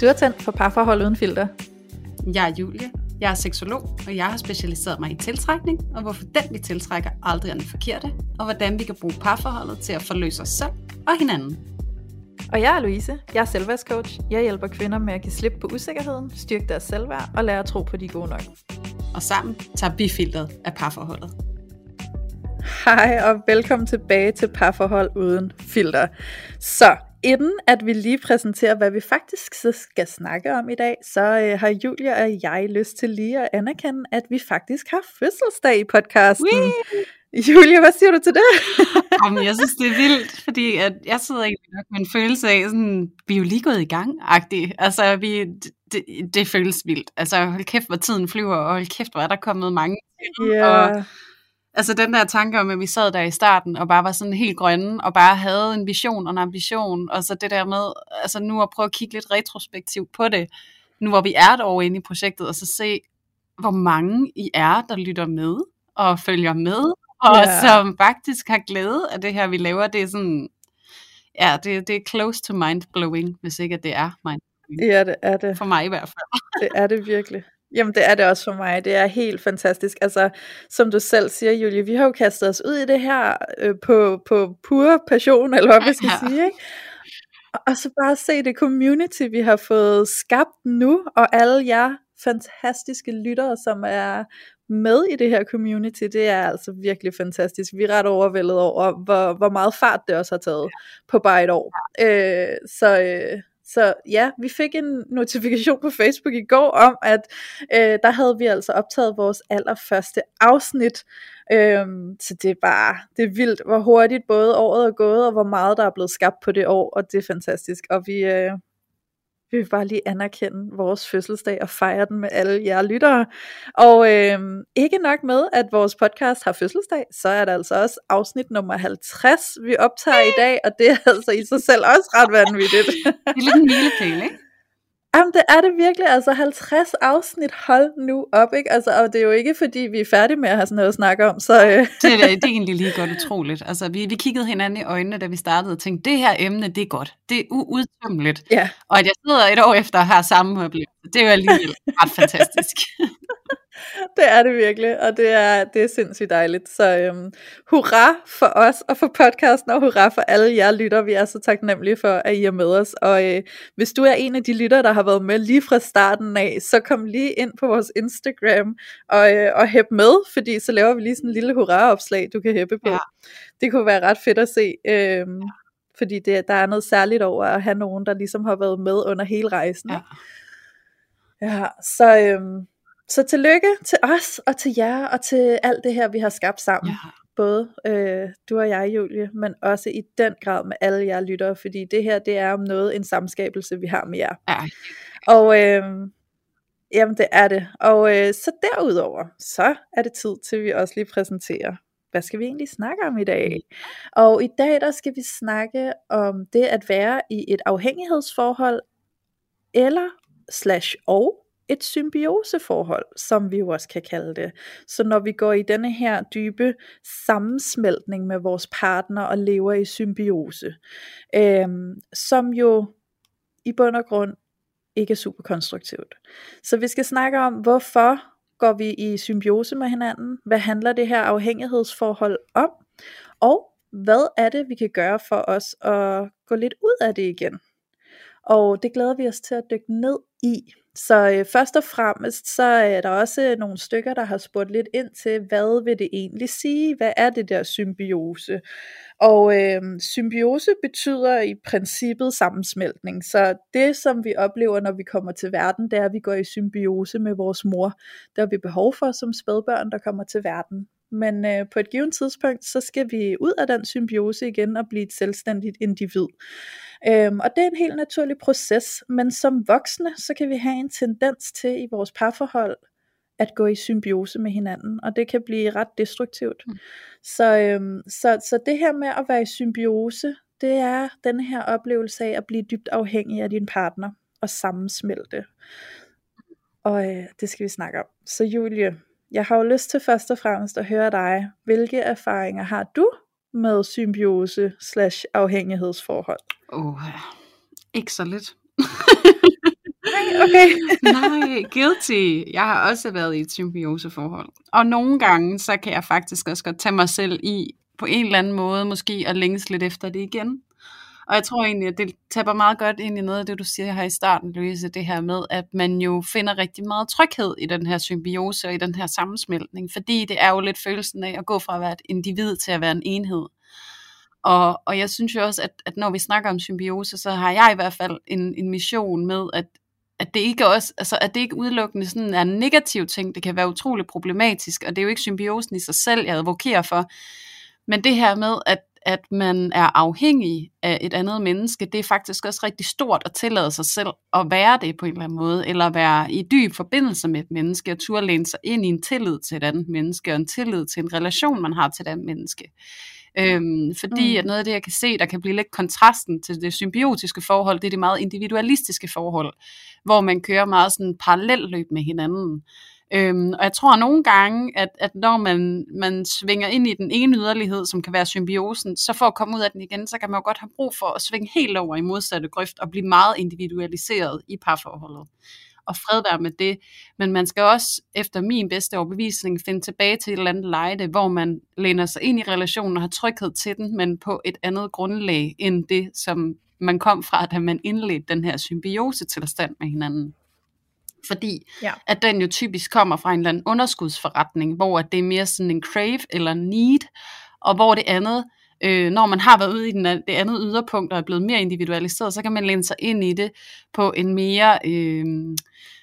Du er tændt for parforhold uden filter. Jeg er Julie. Jeg er seksolog, og jeg har specialiseret mig i tiltrækning, og hvorfor den vi tiltrækker aldrig er den forkerte, og hvordan vi kan bruge parforholdet til at forløse os selv og hinanden. Og jeg er Louise. Jeg er selvværdscoach. Jeg hjælper kvinder med at give slip på usikkerheden, styrke deres selvværd og lære at tro på, de er gode nok. Og sammen tager vi filteret af parforholdet. Hej og velkommen tilbage til Parforhold uden filter. Så inden at vi lige præsenterer, hvad vi faktisk skal snakke om i dag, så øh, har Julia og jeg lyst til lige at anerkende, at vi faktisk har fødselsdag i podcasten. Wee! Julia, hvad siger du til det? Jamen, jeg synes, det er vildt, fordi at jeg sidder egentlig nok med en følelse af, sådan, vi er jo lige gået i gang-agtigt. Altså, vi, det, det føles vildt. Altså, hold kæft, hvor tiden flyver, og hold kæft, hvor er der kommet mange ting. Yeah. Og, altså, den der tanke om, at vi sad der i starten, og bare var sådan helt grønne, og bare havde en vision og en ambition, og så det der med, altså nu at prøve at kigge lidt retrospektivt på det, nu hvor vi er et år inde i projektet, og så se, hvor mange I er, der lytter med, og følger med, og yeah. som faktisk har glæde af det her, vi laver. Det er sådan, ja, det, det er close to mind-blowing, hvis ikke at det er mind-blowing. Ja, det er det. For mig i hvert fald. det er det virkelig. Jamen det er det også for mig. Det er helt fantastisk. Altså, som du selv siger, Julie, vi har jo kastet os ud i det her øh, på, på pure passion, eller hvad vi skal ja. sige. Ikke? Og så bare se det community, vi har fået skabt nu, og alle jer fantastiske lyttere, som er med i det her community, det er altså virkelig fantastisk. Vi er ret overvældet over, hvor, hvor meget fart det også har taget på bare et år. Øh, så, øh, så ja, vi fik en notifikation på Facebook i går om, at øh, der havde vi altså optaget vores allerførste afsnit. Øhm, så det er bare, det er vildt, hvor hurtigt både året er gået, og hvor meget der er blevet skabt på det år, og det er fantastisk. Og vi, øh, vi vil bare lige anerkende vores fødselsdag og fejre den med alle jer lyttere. Og øh, ikke nok med, at vores podcast har fødselsdag, så er der altså også afsnit nummer 50, vi optager i dag, og det er altså i sig selv også ret vanvittigt. det er lidt en milepæl, ikke? Jamen det er det virkelig, altså 50 afsnit, hold nu op, ikke? Altså, og det er jo ikke fordi, vi er færdige med at have sådan noget at snakke om, så... Øh. Det, er, det er egentlig lige godt utroligt. Altså vi, vi kiggede hinanden i øjnene, da vi startede, og tænkte, det her emne, det er godt, det er uudtømmeligt. Ja. Og at jeg sidder et år efter og har samme oplevelse, det er jo alligevel ret fantastisk. det er det virkelig, og det er, det er sindssygt dejligt. Så øhm, hurra for os og for podcasten, og hurra for alle jer lytter. Vi er så taknemmelige for, at I er med os. Og øh, hvis du er en af de lytter, der har været med lige fra starten af, så kom lige ind på vores Instagram og, øh, og hæb med, fordi så laver vi lige sådan en lille hurra-opslag, du kan hæppe på. Ja. Det kunne være ret fedt at se. Øhm, fordi det, der er noget særligt over at have nogen, der ligesom har været med under hele rejsen. Ja. Ja, så, øhm, så tillykke til os og til jer og til alt det her, vi har skabt sammen. Ja. Både øh, du og jeg, Julie, men også i den grad med alle jer lyttere, fordi det her, det er om noget en samskabelse, vi har med jer. Ja. Og øh, jamen, det er det. Og øh, så derudover, så er det tid til, vi også lige præsenterer, hvad skal vi egentlig snakke om i dag? Og i dag, der skal vi snakke om det at være i et afhængighedsforhold, eller slash og et symbioseforhold, som vi jo også kan kalde det. Så når vi går i denne her dybe sammensmeltning med vores partner og lever i symbiose, øh, som jo i bund og grund ikke er super konstruktivt. Så vi skal snakke om, hvorfor går vi i symbiose med hinanden? Hvad handler det her afhængighedsforhold om? Og hvad er det, vi kan gøre for os at gå lidt ud af det igen? Og det glæder vi os til at dykke ned i. Så øh, først og fremmest, så er der også øh, nogle stykker, der har spurgt lidt ind til, hvad vil det egentlig sige? Hvad er det der symbiose? Og øh, symbiose betyder i princippet sammensmeltning. Så det, som vi oplever, når vi kommer til verden, det er, at vi går i symbiose med vores mor. Det har vi behov for som spædbørn, der kommer til verden. Men øh, på et givet tidspunkt, så skal vi ud af den symbiose igen og blive et selvstændigt individ. Øhm, og det er en helt naturlig proces, men som voksne, så kan vi have en tendens til i vores parforhold, at gå i symbiose med hinanden, og det kan blive ret destruktivt. Mm. Så, øhm, så, så det her med at være i symbiose, det er den her oplevelse af at blive dybt afhængig af din partner, og sammensmelte. Og øh, det skal vi snakke om. Så Julie, jeg har jo lyst til først og fremmest at høre dig. Hvilke erfaringer har du med symbiose slash afhængighedsforhold? Åh, oh, ikke så lidt. okay. Nej, guilty. Jeg har også været i et symbioseforhold. Og nogle gange, så kan jeg faktisk også godt tage mig selv i, på en eller anden måde, måske at længes lidt efter det igen. Og jeg tror egentlig, at det taber meget godt ind i noget af det, du siger her i starten, Louise, det her med, at man jo finder rigtig meget tryghed i den her symbiose og i den her sammensmeltning, fordi det er jo lidt følelsen af at gå fra at være et individ til at være en enhed. Og, og jeg synes jo også, at, at når vi snakker om symbiose, så har jeg i hvert fald en, en mission med, at, at det ikke også, altså at det ikke udelukkende sådan er en negativ ting, det kan være utrolig problematisk, og det er jo ikke symbiosen i sig selv, jeg advokerer for, men det her med, at, at man er afhængig af et andet menneske, det er faktisk også rigtig stort at tillade sig selv at være det på en eller anden måde, eller være i dyb forbindelse med et menneske, og turde læne sig ind i en tillid til et andet menneske, og en tillid til en relation, man har til et andet menneske. Øhm, fordi mm. at noget af det, jeg kan se, der kan blive lidt kontrasten til det symbiotiske forhold, det er det meget individualistiske forhold, hvor man kører meget sådan parallelløb med hinanden. Øhm, og jeg tror nogle gange, at, at når man, man svinger ind i den ene yderlighed, som kan være symbiosen, så for at komme ud af den igen, så kan man jo godt have brug for at svinge helt over i modsatte grøft og blive meget individualiseret i parforholdet og fred være med det. Men man skal også, efter min bedste overbevisning, finde tilbage til et eller andet lejde, hvor man læner sig ind i relationen og har tryghed til den, men på et andet grundlag end det, som man kom fra, da man indledte den her symbiose tilstand med hinanden. Fordi ja. at den jo typisk kommer fra en eller anden underskudsforretning, hvor det er mere sådan en crave eller need, og hvor det andet, øh, når man har været ude i den, det andet yderpunkt og er blevet mere individualiseret, så kan man læne sig ind i det på en mere, øh,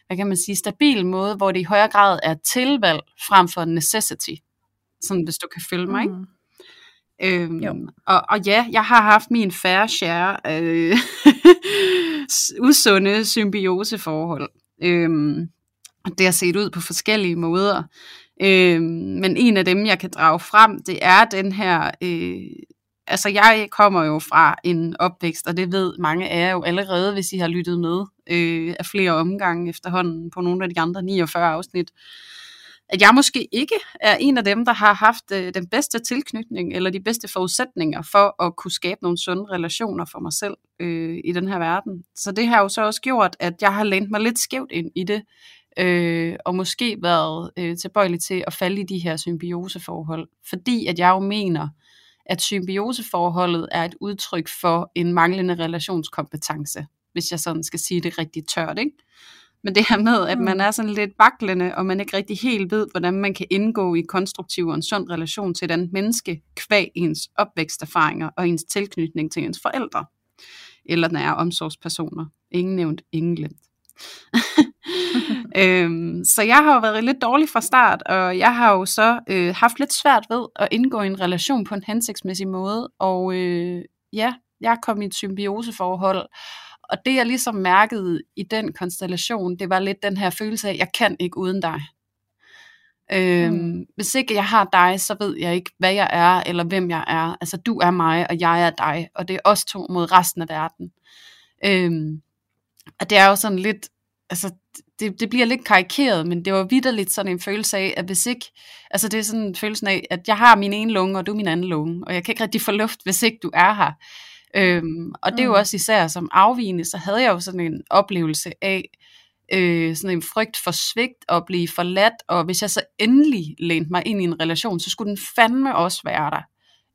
hvad kan man sige, stabil måde, hvor det i højere grad er tilvalg frem for necessity. Sådan hvis du kan følge mig, mm. Øhm, og, og ja, jeg har haft min færre share øh, usunde symbioseforhold. Øhm, det har set ud på forskellige måder. Øhm, men en af dem, jeg kan drage frem, det er den her... Øh, altså, jeg kommer jo fra en opvækst, og det ved mange af jer jo allerede, hvis I har lyttet med øh, af flere omgange efterhånden på nogle af de andre 49 afsnit at jeg måske ikke er en af dem, der har haft øh, den bedste tilknytning eller de bedste forudsætninger for at kunne skabe nogle sunde relationer for mig selv øh, i den her verden. Så det har jo så også gjort, at jeg har lænt mig lidt skævt ind i det, øh, og måske været øh, tilbøjelig til at falde i de her symbioseforhold, fordi at jeg jo mener, at symbioseforholdet er et udtryk for en manglende relationskompetence, hvis jeg sådan skal sige det rigtig tørt, ikke? Men det her med, at man mm. er sådan lidt vaklende, og man ikke rigtig helt ved, hvordan man kan indgå i konstruktiv og en sund relation til den menneske, kvæg ens opvæksterfaringer og ens tilknytning til ens forældre. Eller nære omsorgspersoner. Ingen nævnt, ingen glemt. øhm, så jeg har jo været lidt dårlig fra start, og jeg har jo så øh, haft lidt svært ved at indgå i en relation på en hensigtsmæssig måde, og øh, ja, jeg kom i et symbioseforhold, og det jeg ligesom mærkede i den konstellation, det var lidt den her følelse af, jeg kan ikke uden dig. Øhm, mm. Hvis ikke jeg har dig, så ved jeg ikke, hvad jeg er, eller hvem jeg er. Altså, du er mig, og jeg er dig, og det er os to mod resten af verden. Øhm, og det er jo sådan lidt, altså, det, det bliver lidt karikeret, men det var vidderligt sådan en følelse af, at hvis ikke, altså det er sådan en følelse af, at jeg har min ene lunge, og du min anden lunge, og jeg kan ikke rigtig få luft, hvis ikke du er her. Øhm, og det er jo mm. også især som afvigende, så havde jeg jo sådan en oplevelse af, øh, sådan en frygt for svigt og blive forladt, og hvis jeg så endelig lænede mig ind i en relation, så skulle den fandme også være der.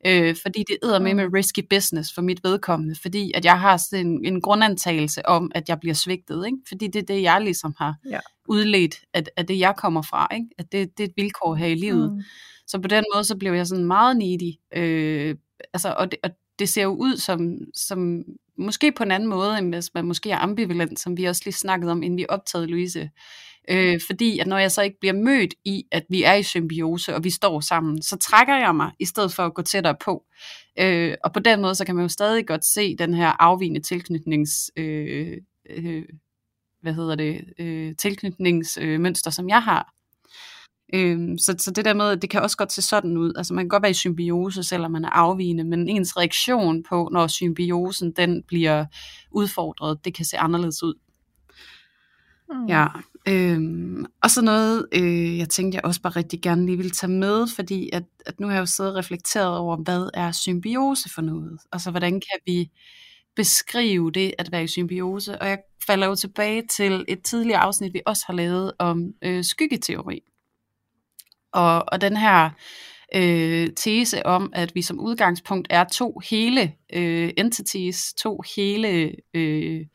Øh, fordi det æder med med mm. risky business for mit vedkommende, fordi at jeg har sådan en, en grundantagelse om, at jeg bliver svigtet, ikke? fordi det er det, jeg ligesom har ja. udledt af, af det, jeg kommer fra, ikke? at det, det er et vilkår her i livet. Mm. Så på den måde, så blev jeg sådan meget needy, øh, altså, og, det, og det ser jo ud som, som måske på en anden måde, end hvis man måske er ambivalent, som vi også lige snakkede om, inden vi optagede Louise. Øh, fordi at når jeg så ikke bliver mødt i, at vi er i symbiose, og vi står sammen, så trækker jeg mig, i stedet for at gå tættere på. Øh, og på den måde, så kan man jo stadig godt se den her afvigende tilknytnings... Øh, øh, hvad hedder det, øh, tilknytningsmønster, øh, som jeg har. Øhm, så, så det der med, at det kan også godt se sådan ud. Altså man kan godt være i symbiose, selvom man er afvigende, men ens reaktion på, når symbiosen den bliver udfordret, det kan se anderledes ud. Mm. Ja, øhm, og så noget, øh, jeg tænkte, jeg også bare rigtig gerne lige vil tage med, fordi at, at nu har jeg jo siddet og reflekteret over, hvad er symbiose for noget? Altså hvordan kan vi beskrive det at være i symbiose, og jeg falder jo tilbage til et tidligere afsnit, vi også har lavet om øh, skyggeteori. Og, og den her øh, tese om, at vi som udgangspunkt er to hele øh, entities, to hele øh,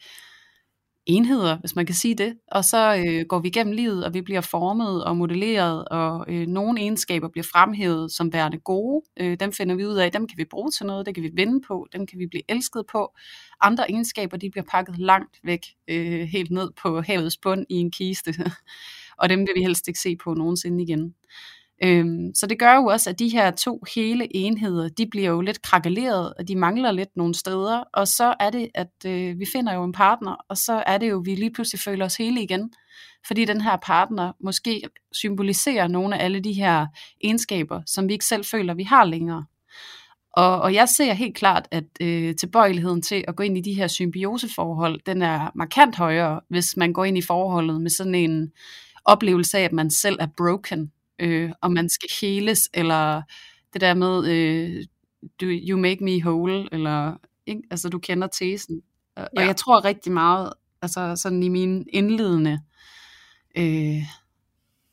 enheder, hvis man kan sige det. Og så øh, går vi igennem livet, og vi bliver formet og modelleret, og øh, nogle egenskaber bliver fremhævet som værende gode. Øh, dem finder vi ud af, dem kan vi bruge til noget, det kan vi vinde på, dem kan vi blive elsket på. Andre egenskaber, de bliver pakket langt væk, øh, helt ned på havets bund i en kiste. og dem vil vi helst ikke se på nogensinde igen. Øhm, så det gør jo også, at de her to hele enheder, de bliver jo lidt krakaleret, og de mangler lidt nogle steder, og så er det, at øh, vi finder jo en partner, og så er det jo, at vi lige pludselig føler os hele igen, fordi den her partner måske symboliserer nogle af alle de her egenskaber, som vi ikke selv føler, vi har længere. Og, og jeg ser helt klart, at øh, tilbøjeligheden til at gå ind i de her symbioseforhold, den er markant højere, hvis man går ind i forholdet med sådan en oplevelse af, at man selv er broken, øh, om man skal heles, eller det der med, øh, do you make me whole, eller, ikke? altså du kender tesen. Og ja. jeg tror rigtig meget, altså sådan i mine indledende øh,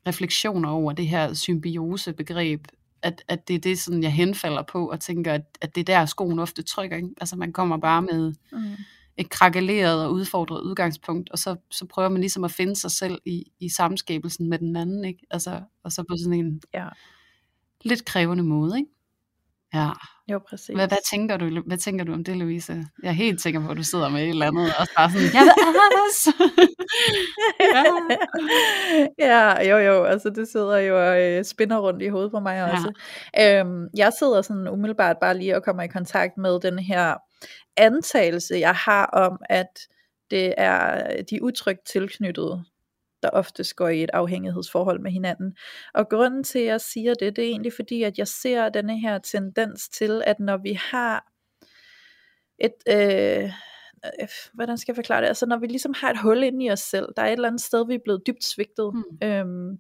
refleksioner over det her symbiose-begreb, at, at det er det, sådan, jeg henfalder på, og tænker, at, at det er der, skoen ofte trykker. Ikke? Altså man kommer bare med... Mm et krakeleret og udfordret udgangspunkt, og så, så prøver man ligesom at finde sig selv i, i samskabelsen med den anden, ikke? Altså, og så på sådan en ja. lidt krævende måde, ikke? Ja. Jo, præcis. Hvad, hvad, tænker du, hvad tænker du om det, Louise? Jeg er helt sikker på, at du sidder med et eller andet, og bare sådan, jeg også. ja. ja, jo jo, altså det sidder jo og øh, spinner rundt i hovedet på mig også. Ja. Øhm, jeg sidder sådan umiddelbart bare lige og kommer i kontakt med den her antagelse, jeg har om, at det er de utrygt tilknyttede, der oftest går i et afhængighedsforhold med hinanden. Og grunden til, at jeg siger det, det er egentlig fordi, at jeg ser denne her tendens til, at når vi har et, øh, øh, hvordan skal jeg forklare det, altså når vi ligesom har et hul inde i os selv, der er et eller andet sted, vi er blevet dybt svigtet, mm. øhm,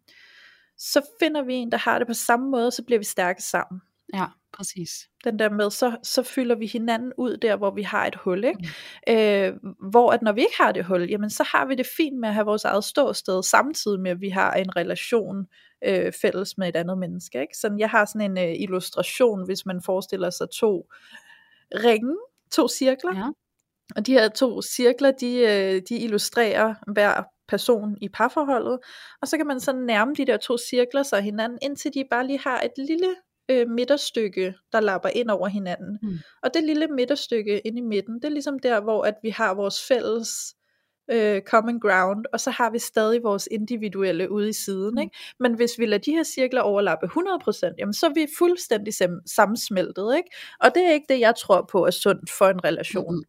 så finder vi en, der har det på samme måde, så bliver vi stærke sammen. Ja, præcis. Den der med, så, så fylder vi hinanden ud der, hvor vi har et hul. Ikke? Mm. Øh, hvor at når vi ikke har det hul, jamen så har vi det fint med at have vores eget ståsted, samtidig med at vi har en relation øh, fælles med et andet menneske. Ikke? Så jeg har sådan en øh, illustration, hvis man forestiller sig to ringe, to cirkler. Ja. Og de her to cirkler, de, øh, de illustrerer hver person i parforholdet, og så kan man så nærme de der to cirkler sig hinanden, indtil de bare lige har et lille øh, midterstykke, der lapper ind over hinanden. Mm. Og det lille midterstykke inde i midten, det er ligesom der, hvor at vi har vores fælles øh, common ground, og så har vi stadig vores individuelle ude i siden. Mm. Ikke? Men hvis vi lader de her cirkler overlappe 100%, jamen så er vi fuldstændig sammensmeltet. Ikke? Og det er ikke det, jeg tror på er sundt for en relation.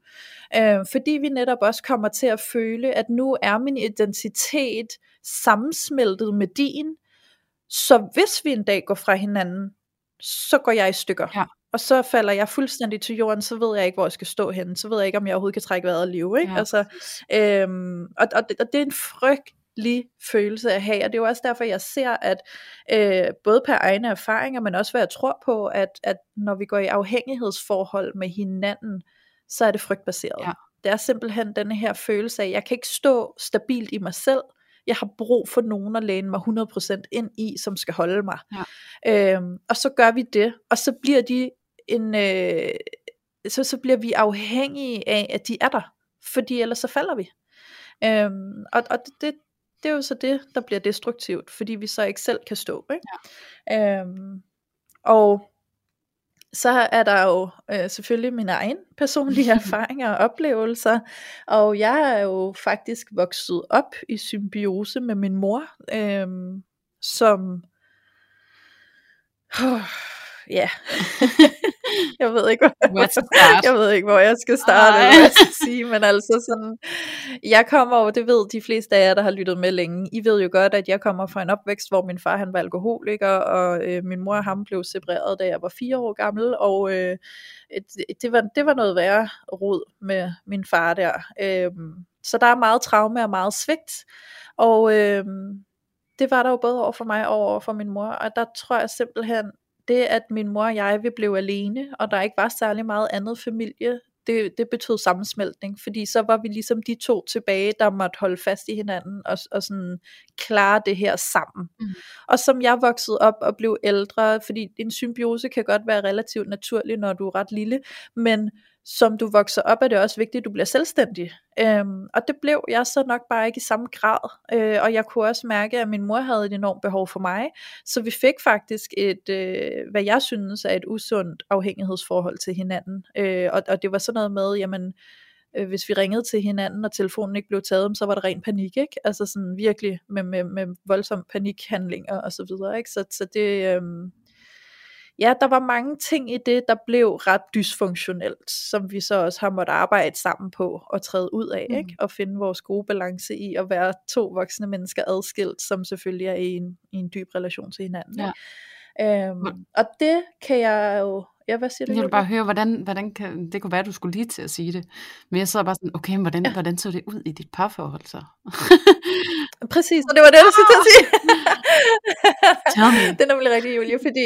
Mm. Øh, fordi vi netop også kommer til at føle, at nu er min identitet sammensmeltet med din, så hvis vi en dag går fra hinanden, så går jeg i stykker. Ja. Og så falder jeg fuldstændig til jorden, så ved jeg ikke, hvor jeg skal stå henne. Så ved jeg ikke, om jeg overhovedet kan trække vejret og leve. Ikke? Ja, altså, øhm, og, og, det, og det er en frygtelig følelse at have, og det er jo også derfor, jeg ser, at øh, både per egne erfaringer, men også hvad jeg tror på, at, at når vi går i afhængighedsforhold med hinanden, så er det frygtbaseret. Ja. Det er simpelthen denne her følelse af, at jeg kan ikke stå stabilt i mig selv, jeg har brug for nogen at læne mig 100% ind i, som skal holde mig. Ja. Øhm, og så gør vi det, og så bliver de en, øh, så, så bliver vi afhængige af, at de er der, fordi ellers så falder vi. Øhm, og og det, det er jo så det, der bliver destruktivt, fordi vi så ikke selv kan stå. Ikke? Ja. Øhm, og så er der jo øh, selvfølgelig mine egne personlige erfaringer og oplevelser, og jeg er jo faktisk vokset op i symbiose med min mor, øh, som, oh, ja, jeg ved ikke, hvor, jeg ved ikke, hvor jeg skal starte, eller hvad jeg skal sige, men altså sådan, jeg kommer over, det ved de fleste af jer, der har lyttet med længe, I ved jo godt, at jeg kommer fra en opvækst, hvor min far han var alkoholiker, og øh, min mor og ham blev separeret, da jeg var fire år gammel, og øh, det, var, det var noget værre rod med min far der. Øh, så der er meget traume og meget svigt, og øh, det var der jo både over for mig og over for min mor, og der tror jeg simpelthen, det at min mor og jeg vi blev alene, og der ikke var særlig meget andet familie, det, det betød sammensmeltning, fordi så var vi ligesom de to tilbage, der måtte holde fast i hinanden og, og sådan klare det her sammen. Mm. Og som jeg voksede op og blev ældre, fordi en symbiose kan godt være relativt naturlig, når du er ret lille, men som du vokser op, er det også vigtigt, at du bliver selvstændig. Øhm, og det blev jeg så nok bare ikke i samme grad. Øh, og jeg kunne også mærke, at min mor havde et enormt behov for mig. Så vi fik faktisk et, øh, hvad jeg synes er et usundt afhængighedsforhold til hinanden. Øh, og, og det var sådan noget med, jamen, øh, hvis vi ringede til hinanden, og telefonen ikke blev taget, så var der ren panik, ikke? Altså sådan virkelig med, med, med voldsom panikhandlinger og så videre, ikke? Så, så det, øh, ja, der var mange ting i det, der blev ret dysfunktionelt, som vi så også har måttet arbejde sammen på og træde ud af, mm. ikke? og finde vores gode balance i at være to voksne mennesker adskilt, som selvfølgelig er i en, i en dyb relation til hinanden. Ja. Øhm, og det kan jeg jo Ja, hvad siger du? Jeg vil bare høre, hvordan, hvordan kan, det kunne være, at du skulle lige til at sige det. Men jeg så bare sådan, okay, men hvordan, ja. hvordan så det ud i dit parforhold så? Præcis, og det var det, du skulle til at sige. det er nemlig rigtigt, Julie, fordi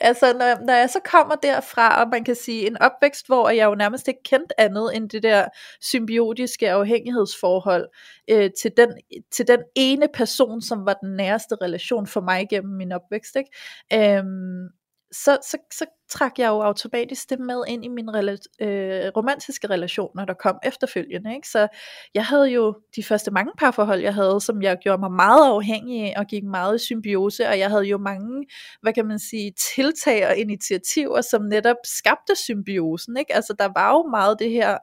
altså, når, når jeg så kommer derfra, og man kan sige en opvækst, hvor jeg jo nærmest ikke kendt andet end det der symbiotiske afhængighedsforhold øh, til, den, til den ene person, som var den næreste relation for mig gennem min opvækst. Ikke? Øhm, så, så, så trak jeg jo automatisk det med ind i mine rela- øh, romantiske relationer, der kom efterfølgende. Ikke? Så jeg havde jo de første mange parforhold, jeg havde, som jeg gjorde mig meget afhængig af, og gik meget i symbiose, og jeg havde jo mange, hvad kan man sige, tiltag og initiativer, som netop skabte symbiosen. Ikke? Altså der var jo meget det her,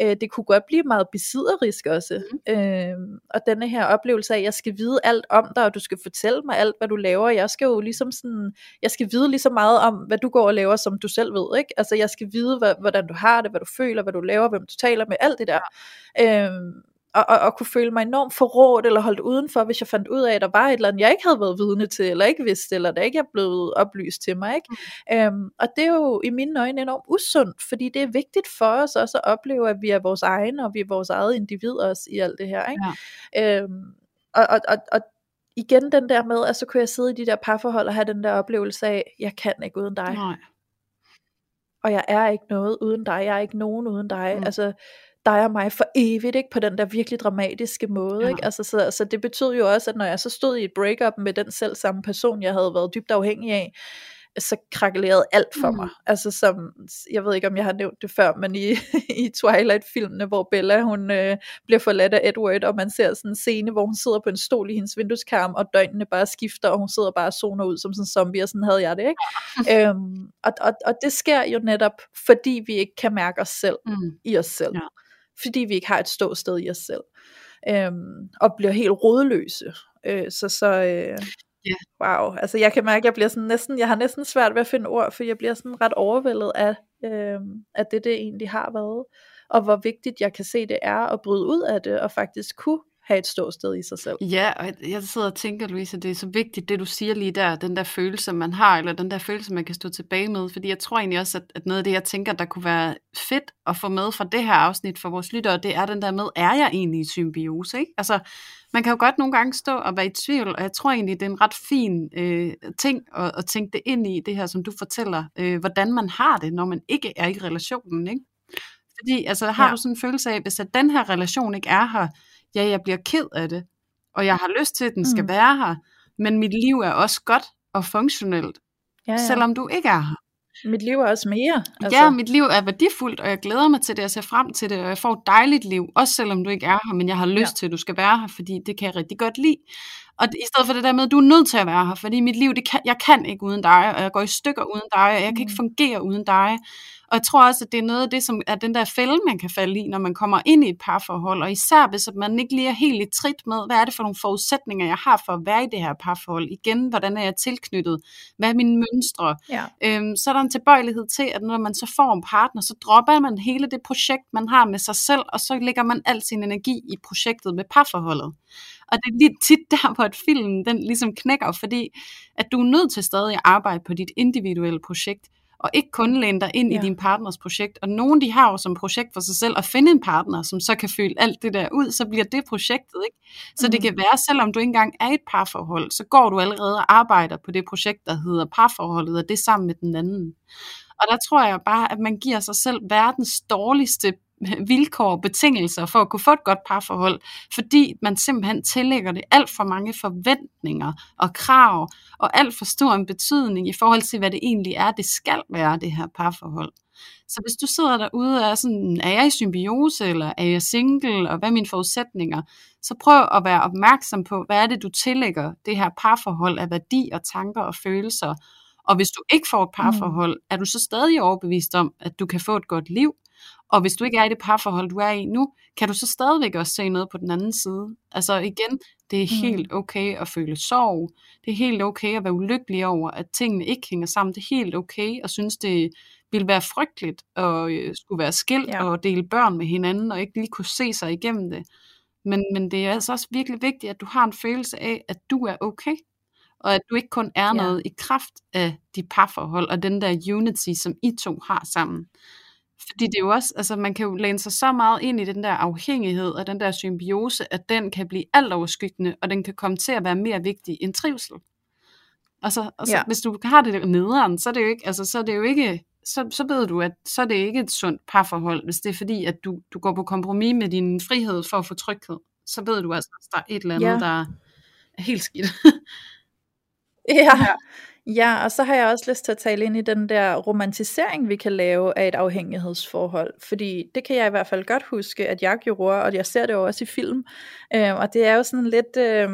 Øh, det kunne godt blive meget besidderisk også. Mm. Øh, og denne her oplevelse af, at jeg skal vide alt om dig, og du skal fortælle mig alt, hvad du laver. Jeg skal jo ligesom sådan, jeg skal vide lige så meget om, hvad du går og laver, som du selv ved. Ikke? Altså jeg skal vide, hvordan du har det, hvad du føler, hvad du laver, hvem du taler med, alt det der. Øh, og, og, og kunne føle mig enormt forrådt eller holdt udenfor, hvis jeg fandt ud af, at der var et eller andet, jeg ikke havde været vidne til, eller ikke vidste, eller der ikke er blevet oplyst til mig. Ikke? Mm. Øhm, og det er jo i mine øjne enormt usundt, fordi det er vigtigt for os også at opleve, at vi er vores egne, og vi er vores eget individ også i alt det her. Ikke? Ja. Øhm, og, og, og, og igen den der med, at så kunne jeg sidde i de der parforhold og have den der oplevelse af, jeg kan ikke uden dig. Nej. Og jeg er ikke noget uden dig, jeg er ikke nogen uden dig. Mm. Altså, dig og mig for evigt, ikke? på den der virkelig dramatiske måde. Ja. Ikke? Altså, så, så det betød jo også, at når jeg så stod i et breakup med den selv samme person, jeg havde været dybt afhængig af, så krakkelerede alt for mm. mig. Altså som, jeg ved ikke om jeg har nævnt det før, men i, i Twilight-filmene, hvor Bella hun øh, bliver forladt af Edward, og man ser sådan en scene, hvor hun sidder på en stol i hendes vindueskarm, og døgnene bare skifter, og hun sidder bare og zoner ud som sådan en zombie, og sådan havde jeg det, ikke? øhm, og, og, og det sker jo netop, fordi vi ikke kan mærke os selv mm. i os selv. Ja fordi vi ikke har et ståsted i os selv, øhm, og bliver helt rådløse. Øh, så så øh, yeah. wow, altså jeg kan mærke, at jeg bliver sådan næsten, jeg har næsten svært ved at finde ord, for jeg bliver sådan ret overvældet af, øh, at det det egentlig har været, og hvor vigtigt jeg kan se det er at bryde ud af det, og faktisk kunne have et ståsted i sig selv. Ja, og jeg sidder og tænker, Louise, det er så vigtigt, det du siger lige der, den der følelse, man har, eller den der følelse, man kan stå tilbage med, fordi jeg tror egentlig også, at, at noget af det, jeg tænker, der kunne være fedt at få med fra det her afsnit for vores lyttere, det er den der med, er jeg egentlig i symbiose? Ikke? Altså, man kan jo godt nogle gange stå og være i tvivl, og jeg tror egentlig, det er en ret fin øh, ting at, at tænke det ind i, det her, som du fortæller, øh, hvordan man har det, når man ikke er i relationen. Ikke? Fordi altså, har ja. du sådan en følelse af, hvis at den her relation ikke er her, ja, jeg bliver ked af det, og jeg har lyst til, at den skal mm. være her, men mit liv er også godt og funktionelt, ja, ja. selvom du ikke er her. Mit liv er også mere. Altså. Ja, mit liv er værdifuldt, og jeg glæder mig til det, jeg ser frem til det, og jeg får et dejligt liv, også selvom du ikke er her, men jeg har lyst ja. til, at du skal være her, fordi det kan jeg rigtig godt lide. Og i stedet for det der med, at du er nødt til at være her, fordi mit liv, det kan, jeg kan ikke uden dig, og jeg går i stykker uden dig, og jeg kan ikke mm. fungere uden dig. Og jeg tror også, at det er noget af det, som er den der fælde, man kan falde i, når man kommer ind i et parforhold, og især hvis man ikke lige er helt i trit med, hvad er det for nogle forudsætninger, jeg har for at være i det her parforhold. Igen, hvordan er jeg tilknyttet? Hvad er mine mønstre? Ja. Øhm, så er der en tilbøjelighed til, at når man så får en partner, så dropper man hele det projekt, man har med sig selv, og så lægger man al sin energi i projektet med parforholdet. Og det er lige tit der, hvor et film den ligesom knækker, fordi at du er nødt til stadig at arbejde på dit individuelle projekt, og ikke kun læne dig ind ja. i din partners projekt. Og nogen de har jo som projekt for sig selv at finde en partner, som så kan fylde alt det der ud, så bliver det projektet. ikke. Så mm. det kan være, selvom du ikke engang er i et parforhold, så går du allerede og arbejder på det projekt, der hedder parforholdet, og det sammen med den anden. Og der tror jeg bare, at man giver sig selv verdens dårligste vilkår og betingelser for at kunne få et godt parforhold, fordi man simpelthen tillægger det alt for mange forventninger og krav, og alt for stor en betydning i forhold til, hvad det egentlig er, det skal være, det her parforhold. Så hvis du sidder derude og er sådan, er jeg i symbiose, eller er jeg single, og hvad er mine forudsætninger, så prøv at være opmærksom på, hvad er det, du tillægger det her parforhold af værdi og tanker og følelser. Og hvis du ikke får et parforhold, mm. er du så stadig overbevist om, at du kan få et godt liv, og hvis du ikke er i det parforhold, du er i nu, kan du så stadigvæk også se noget på den anden side. Altså igen, det er mm. helt okay at føle sorg. Det er helt okay at være ulykkelig over, at tingene ikke hænger sammen. Det er helt okay at synes, det ville være frygteligt at øh, skulle være skilt ja. og dele børn med hinanden, og ikke lige kunne se sig igennem det. Men, men det er altså også virkelig vigtigt, at du har en følelse af, at du er okay. Og at du ikke kun er ja. noget i kraft af de parforhold og den der unity, som I to har sammen. Fordi det er jo også, altså man kan jo læne sig så meget ind i den der afhængighed og den der symbiose, at den kan blive alt overskyggende, og den kan komme til at være mere vigtig end trivsel. Altså, altså ja. hvis du har det nederen, så er det jo ikke, altså, så er det jo ikke så, så ved du, at så er det ikke et sundt parforhold, hvis det er fordi, at du, du går på kompromis med din frihed for at få tryghed. Så ved du altså, at der er et eller andet, ja. der er helt skidt. ja. ja. Ja, og så har jeg også lyst til at tale ind i den der romantisering, vi kan lave af et afhængighedsforhold. Fordi det kan jeg i hvert fald godt huske, at jeg gjorde, og jeg ser det jo også i film. Øh, og det er jo sådan lidt... Øh,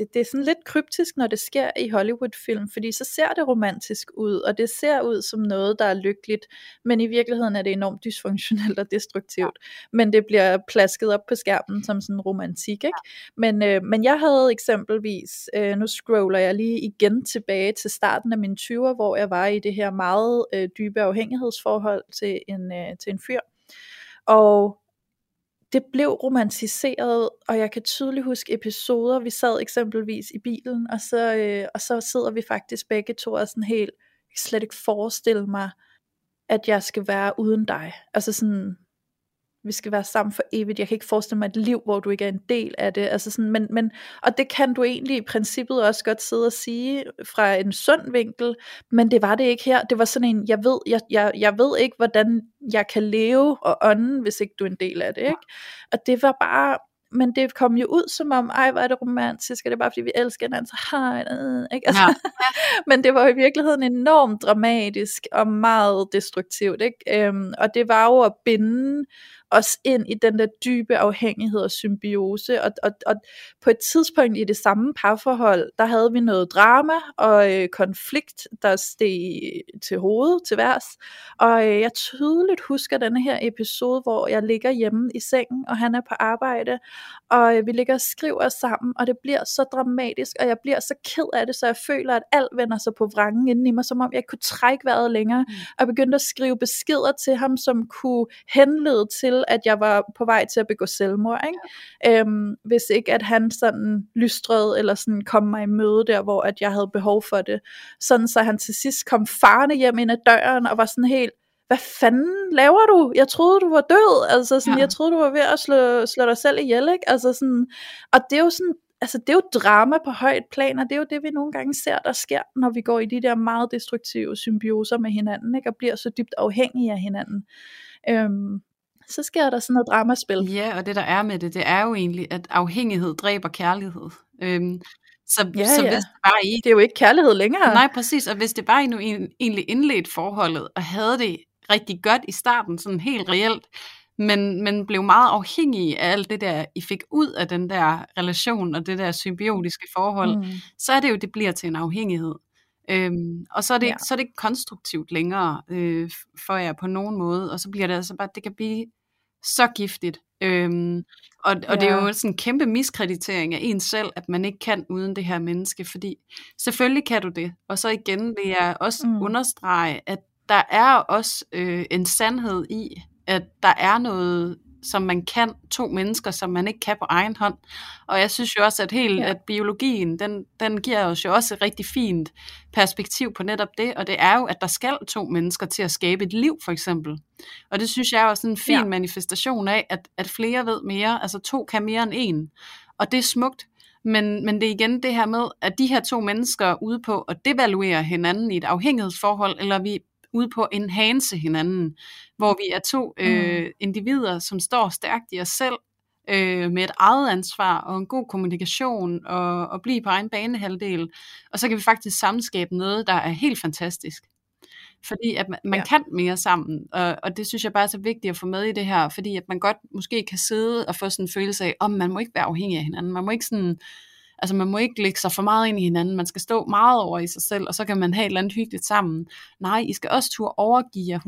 det, det er sådan lidt kryptisk, når det sker i Hollywood-film, fordi så ser det romantisk ud, og det ser ud som noget, der er lykkeligt, men i virkeligheden er det enormt dysfunktionelt og destruktivt. Men det bliver plasket op på skærmen som sådan romantik, ikke? Men, øh, men jeg havde eksempelvis, øh, nu scroller jeg lige igen tilbage til starten af mine 20'er, hvor jeg var i det her meget øh, dybe afhængighedsforhold til en, øh, til en fyr. Og det blev romantiseret, og jeg kan tydeligt huske episoder, vi sad eksempelvis i bilen, og så, øh, og så sidder vi faktisk begge to og sådan helt, jeg kan slet ikke forestille mig, at jeg skal være uden dig. Altså sådan, vi skal være sammen for evigt. Jeg kan ikke forestille mig et liv, hvor du ikke er en del af det. Altså sådan, men, men, og det kan du egentlig i princippet også godt sidde og sige fra en sund vinkel, men det var det ikke her. Det var sådan en, jeg ved, jeg, jeg, jeg ved ikke, hvordan jeg kan leve og ånde, hvis ikke du er en del af det. Ikke? Og det var bare, men det kom jo ud som om, ej, hvor er det romantisk, og det er bare fordi, vi elsker hinanden, så hej, ikke? Altså, ja. men det var i virkeligheden enormt dramatisk og meget destruktivt, ikke? Øhm, og det var jo at binde os ind i den der dybe afhængighed og symbiose, og, og, og på et tidspunkt i det samme parforhold, der havde vi noget drama og øh, konflikt, der steg til hovedet til værs, og øh, jeg tydeligt husker denne her episode, hvor jeg ligger hjemme i sengen, og han er på arbejde, og øh, vi ligger og skriver sammen, og det bliver så dramatisk, og jeg bliver så ked af det, så jeg føler, at alt vender sig på vrangen inden i mig, som om jeg kunne trække vejret længere, mm. og begyndte at skrive beskeder til ham, som kunne henlede til, at jeg var på vej til at begå selvmord, ikke? Ja. Øhm, hvis ikke at han sådan lystrede, eller sådan kom mig i møde der, hvor at jeg havde behov for det. Sådan så han til sidst kom farne hjem ind ad døren, og var sådan helt, hvad fanden laver du? Jeg troede, du var død. Altså sådan, ja. jeg troede, du var ved at slå, slå dig selv ihjel, ikke? Altså sådan, og det er jo sådan, altså det er jo drama på højt plan, og det er jo det, vi nogle gange ser, der sker, når vi går i de der meget destruktive symbioser med hinanden, ikke? og bliver så dybt afhængige af hinanden. Øhm, så sker der sådan noget dramaspil. Ja, og det der er med det, det er jo egentlig, at afhængighed dræber kærlighed. Øhm, så, ja, så ja. hvis det bare I... Det er jo ikke kærlighed længere. Nej, præcis. Og hvis det bare I nu egentlig indledt forholdet, og havde det rigtig godt i starten, sådan helt reelt, men, men blev meget afhængig af alt det der, I fik ud af den der relation og det der symbiotiske forhold, mm. så er det jo, det bliver til en afhængighed. Øhm, og så er, det, ja. så er det ikke konstruktivt længere øh, for jer på nogen måde, og så bliver det altså bare, det kan blive så giftigt. Øhm, og, og ja. det er jo sådan en kæmpe miskreditering af en selv, at man ikke kan uden det her menneske, fordi selvfølgelig kan du det. Og så igen vil jeg også mm. understrege, at der er også øh, en sandhed i, at der er noget som man kan, to mennesker, som man ikke kan på egen hånd. Og jeg synes jo også, at helt, ja. at biologien, den, den giver os jo også et rigtig fint perspektiv på netop det, og det er jo, at der skal to mennesker til at skabe et liv, for eksempel. Og det synes jeg er også en fin ja. manifestation af, at, at flere ved mere, altså to kan mere end en. Og det er smukt, men, men det er igen det her med, at de her to mennesker er ude på at devaluere hinanden i et afhængighedsforhold, eller vi ude på at enhance hinanden, hvor vi er to øh, Mm. individer, som står stærkt i os selv, øh, med et eget ansvar og en god kommunikation og, og blive på egen banehalvdel. Og så kan vi faktisk sammenskabe noget, der er helt fantastisk. Fordi at man, man Ja. kan mere sammen, og, og det synes jeg bare er så vigtigt at få med i det her, fordi at man godt måske kan sidde og få sådan en følelse af, om man må ikke være afhængig af hinanden, man må ikke sådan, altså man må ikke lægge sig for meget ind i hinanden, man skal stå meget over i sig selv, og så kan man have et eller andet hyggeligt sammen. Nej, I skal også turde overgive jer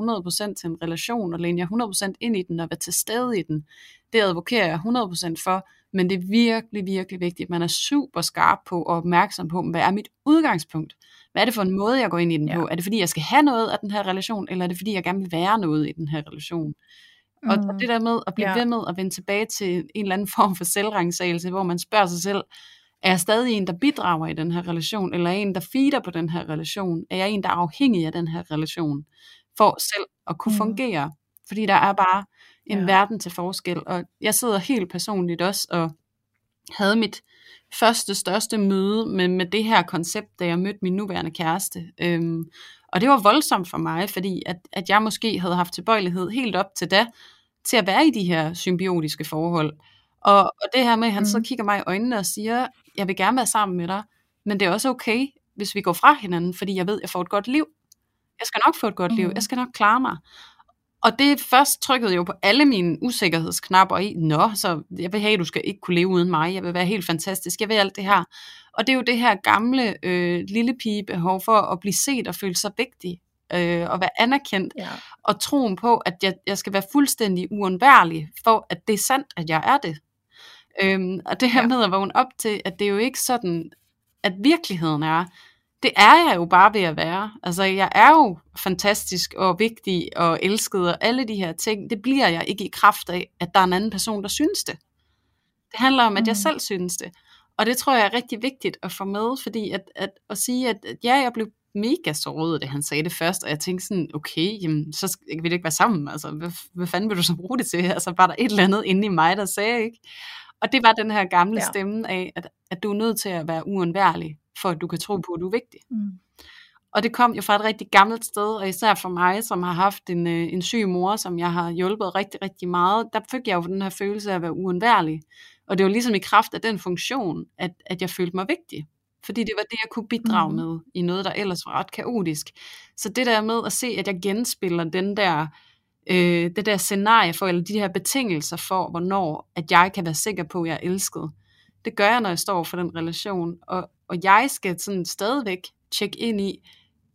100% til en relation, og læne jer 100% ind i den, og være til stede i den. Det advokerer jeg 100% for, men det er virkelig, virkelig vigtigt, at man er super skarp på og opmærksom på, hvad er mit udgangspunkt? Hvad er det for en måde, jeg går ind i den Ja. på? Er det fordi, jeg skal have noget af den her relation, eller er det fordi, jeg gerne vil være noget i den her relation? Og, og det der med at blive ja. ved med at vende tilbage til en eller anden form for selvrensagelse, hvor man spørger sig selv, er jeg stadig en, der bidrager i den her relation, eller er jeg en, der feeder på den her relation? Er jeg en, der er afhængig af den her relation, for selv at kunne Mm. fungere? Fordi der er bare en Ja. verden til forskel, og jeg sidder helt personligt også og havde mit første, største møde med, med det her koncept, da jeg mødte min nuværende kæreste. Øhm, og det var voldsomt for mig, fordi at, at jeg måske havde haft tilbøjelighed helt op til da, til at være i de her symbiotiske forhold. Og, og det her med, at han mm. så kigger mig i øjnene og siger, jeg vil gerne være sammen med dig, men det er også okay, hvis vi går fra hinanden, fordi jeg ved, jeg får et godt liv. Jeg skal nok få et godt liv. Mhm. Jeg skal nok klare mig. Og det først trykkede jo på alle mine usikkerhedsknapper i, nå, så jeg vil have, at du skal ikke kunne leve uden mig, jeg vil være helt fantastisk, jeg vil alt det her. Og det er jo det her gamle øh, lille pige behov for at blive set og føle sig vigtig, øh, og være anerkendt, Ja. og troen på, at jeg, jeg skal være fuldstændig uundværlig, for at det er sandt, at jeg er det. Øhm, og det her Ja. med at vågne op til, at det er jo ikke sådan, at virkeligheden er, det er jeg jo bare ved at være. Altså, jeg er jo fantastisk og vigtig og elsket og alle de her ting. Det bliver jeg ikke i kraft af, at der er en anden person, der synes det. Det handler om, at jeg Mhm. selv synes det. Og det tror jeg er rigtig vigtigt at få med, fordi at, at, at sige, at, at ja, jeg blev mega såret, da han sagde det først, og jeg tænkte sådan, okay, jamen, så vil det ikke være sammen, altså, hvad, hvad fanden vil du så bruge det til? Altså, var der et eller andet inde i mig, der sagde, ikke? Og det var den her gamle Ja. stemme af, at, at du er nødt til at være uundværlig, for at du kan tro på, at du er vigtig. Mm. Og det kom jo fra et rigtig gammelt sted, og især for mig, som har haft en, øh, en syg mor, som jeg har hjulpet rigtig, rigtig meget, der fik jeg jo den her følelse af at være uundværlig. Og det var ligesom i kraft af den funktion, at, at jeg følte mig vigtig. Fordi det var det, jeg kunne bidrage mm. med i noget, der ellers var ret kaotisk. Så det der med at se, at jeg genspiller den der, øh, det der scenarie for, eller de her betingelser for, hvornår at jeg kan være sikker på, at jeg er elsket, det gør jeg, når jeg står for den relation. Og, og jeg skal sådan stadigvæk tjekke ind i,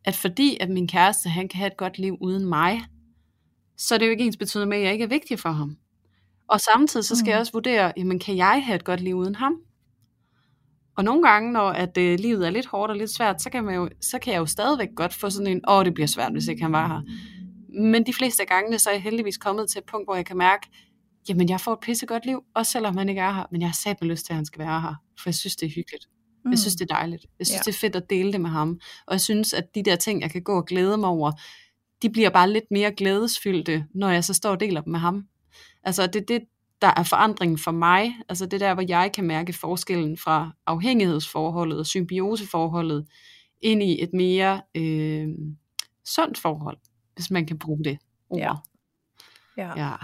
at fordi at min kæreste, han kan have et godt liv uden mig, så er det jo ikke ens betydende med, at jeg ikke er vigtig for ham. Og samtidig så skal Mm. jeg også vurdere, jamen kan jeg have et godt liv uden ham? Og nogle gange, når at, øh, livet er lidt hårdt og lidt svært, så kan, man jo, så kan jeg jo stadigvæk godt få sådan en, åh, det bliver svært, hvis ikke han var her. Men de fleste af gangene, så er jeg heldigvis kommet til et punkt, hvor jeg kan mærke, jamen jeg får et pissegodt liv, også selvom han ikke er her, men jeg har sat lyst til, at han skal være her, for jeg synes, det er hyggeligt. Mm. Jeg synes, det er dejligt. Jeg synes, Ja. det er fedt at dele det med ham. Og jeg synes, at de der ting, jeg kan gå og glæde mig over, de bliver bare lidt mere glædesfyldte, når jeg så står og deler dem med ham. Altså, det er det, der er forandringen for mig. Altså det der, hvor jeg kan mærke forskellen fra afhængighedsforholdet og symbioseforholdet ind i et mere øh, sundt forhold, hvis man kan bruge det ord. Ja. Ja. ja.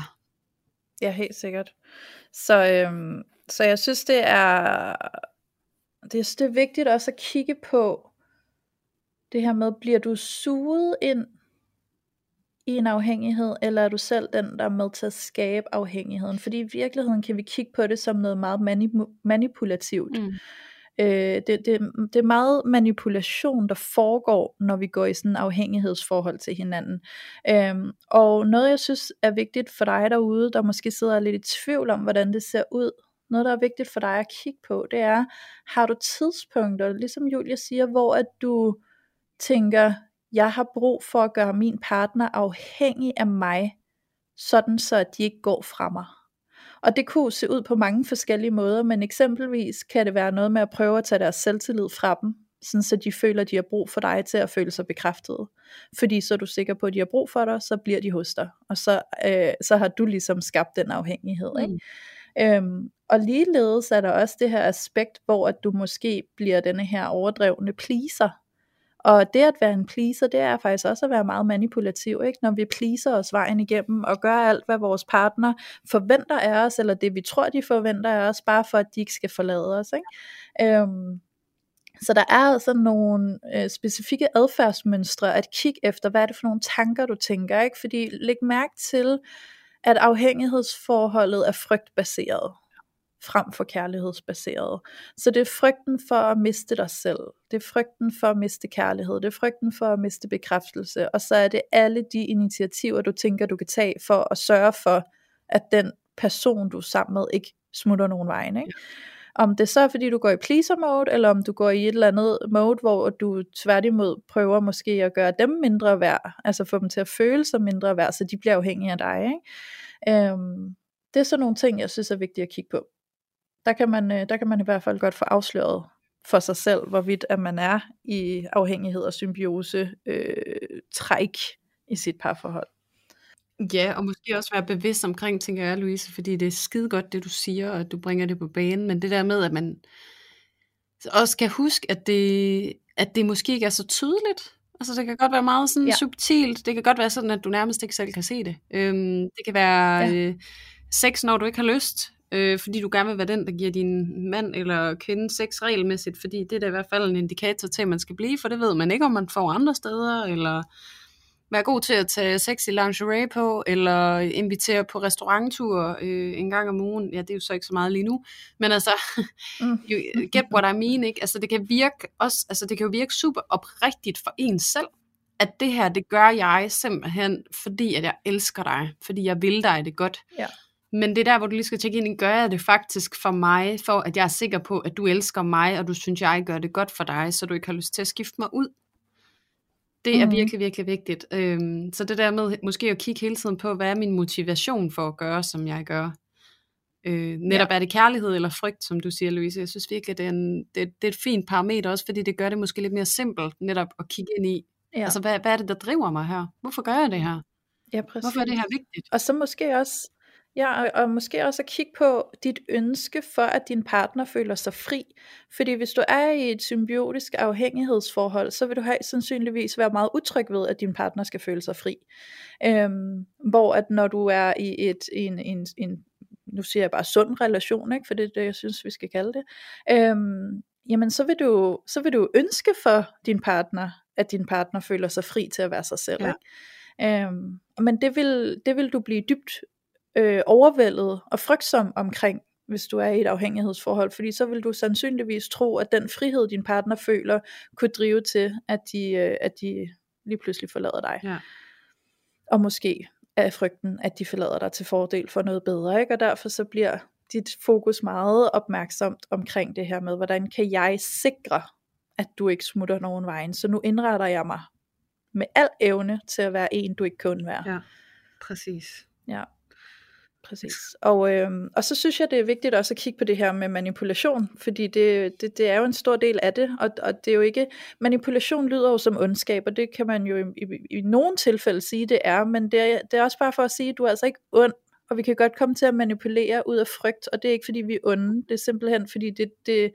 Ja, helt sikkert. Så, øhm, så jeg synes, det er, det, er, det er vigtigt også at kigge på det her med, bliver du suget ind i en afhængighed, eller er du selv den, der er med til at skabe afhængigheden? Fordi i virkeligheden kan vi kigge på det som noget meget manip- manipulativt. Mm. Øh, det, det, det er meget manipulation, der foregår, når vi går i sådan en afhængighedsforhold til hinanden. Øhm, og noget, jeg synes er vigtigt for dig derude, der måske sidder lidt i tvivl om, hvordan det ser ud, noget, der er vigtigt for dig at kigge på, det er, har du tidspunkter, ligesom Julia siger, hvor at du tænker, jeg har brug for at gøre min partner afhængig af mig, sådan så at de ikke går fra mig. Og det kunne se ud på mange forskellige måder, men eksempelvis kan det være noget med at prøve at tage deres selvtillid fra dem, sådan så de føler, at de har brug for dig til at føle sig bekræftet. Fordi så er du sikker på, at de har brug for dig, så bliver de hos dig. Og så, øh, så har du ligesom skabt den afhængighed. Ikke? Øhm, og ligeledes er der også det her aspekt, hvor at du måske bliver denne her overdrevne pleaser, og det at være en pleaser, det er faktisk også at være meget manipulativ, ikke? når vi pleaser os vejen igennem og gør alt, hvad vores partner forventer af os, eller det vi tror, de forventer af os, bare for at de ikke skal forlade os. Ikke? Øhm, så der er altså nogle øh, specifikke adfærdsmønstre at kigge efter, hvad er det for nogle tanker, du tænker, ikke? Fordi læg mærke til, at afhængighedsforholdet er frygtbaseret frem for kærlighedsbaseret. Så det er frygten for at miste dig selv, det er frygten for at miste kærlighed, det er frygten for at miste bekræftelse, og så er det alle de initiativer, du tænker, du kan tage for at sørge for, at den person, du er sammen med, ikke smutter nogen vej. Ikke? Om det så er fordi du går i pleaser mode, eller om du går i et eller andet mode, hvor du tværtimod prøver måske at gøre dem mindre værd, altså få dem til at føle sig mindre værd, så de bliver afhængige af dig. Ikke? Øhm, det er sådan nogle ting, jeg synes er vigtigt at kigge på. Der kan man, øh, der kan man i hvert fald godt få afsløret for sig selv, hvorvidt at man er i afhængighed og symbiose øh, træk i sit parforhold. Ja, og måske også være bevidst omkring, tænker jeg, Louise, fordi det er skide godt, det du siger, og du bringer det på banen, men det der med, at man også skal huske, at det, at det måske ikke er så tydeligt. Altså det kan godt være meget sådan ja. subtilt, det kan godt være sådan, at du nærmest ikke selv kan se det. Øhm, det kan være ja. øh, sex, når du ikke har lyst, øh, fordi du gerne vil være den, der giver din mand eller kvinde sex regelmæssigt, fordi det er da i hvert fald en indikator til, at man skal blive, for det ved man ikke, om man får andre steder, eller være god til at tage sexy lingerie på, eller invitere på restauranttur øh, en gang om ugen. Ja, det er jo så ikke så meget lige nu. Men altså, mm. you get what I mean, ikke? Altså, det kan virke også, altså, det kan jo virke super oprigtigt for en selv, at det her, det gør jeg simpelthen, fordi at jeg elsker dig, fordi jeg vil dig det godt. Ja. Men det er der, hvor du lige skal tjekke ind, gør jeg det faktisk for mig, for at jeg er sikker på, at du elsker mig, og du synes, jeg gør det godt for dig, så du ikke har lyst til at skifte mig ud. Det er mm. virkelig, virkelig vigtigt. Øhm, så det der med måske at kigge hele tiden på, hvad er min motivation for at gøre, som jeg gør. Øh, netop ja. er det kærlighed eller frygt, som du siger, Louise. Jeg synes virkelig, det er, en, det, det er et fint parameter, også fordi det gør det måske lidt mere simpelt, netop at kigge ind i, ja. altså hvad, hvad er det, der driver mig her? Hvorfor gør jeg det her? Ja, præcis. Hvorfor er det her vigtigt? Og så måske også Ja, og, og måske også at kigge på dit ønske for, at din partner føler sig fri. Fordi hvis du er i et symbiotisk afhængighedsforhold, så vil du have sandsynligvis være meget utryg ved, at din partner skal føle sig fri. Øhm, hvor at når du er i et, en, en, en, nu siger jeg bare sund relation, ikke? for det er det, jeg synes, vi skal kalde det, øhm, jamen så vil, du, så vil du ønske for din partner, at din partner føler sig fri til at være sig selv. Ja. Ikke? Øhm, men det vil, det vil du blive dybt øh, overvældet og frygtsom omkring, hvis du er i et afhængighedsforhold, fordi så vil du sandsynligvis tro, at den frihed, din partner føler, kunne drive til, at de, øh, at de lige pludselig forlader dig. Ja. Og måske er frygten, at de forlader dig til fordel for noget bedre, ikke? og derfor så bliver dit fokus meget opmærksomt omkring det her med, hvordan kan jeg sikre, at du ikke smutter nogen vejen. Så nu indretter jeg mig med al evne til at være en, du ikke kun være. Ja, præcis. Ja. Præcis. Og, øh, og så synes jeg, det er vigtigt også at kigge på det her med manipulation, fordi det, det, det er jo en stor del af det, og, og det er jo ikke, manipulation lyder jo som ondskab, og det kan man jo i, i, i nogle tilfælde sige, det er, men det er, det er også bare for at sige, at du er altså ikke ond, og vi kan godt komme til at manipulere ud af frygt, og det er ikke fordi vi er onde, det er simpelthen fordi det, det,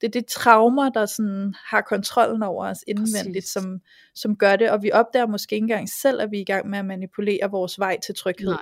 det det traumer, der sådan har kontrollen over os indvendigt, som, som gør det, og vi opdager måske ikke engang selv, at vi er i gang med at manipulere vores vej til tryghed.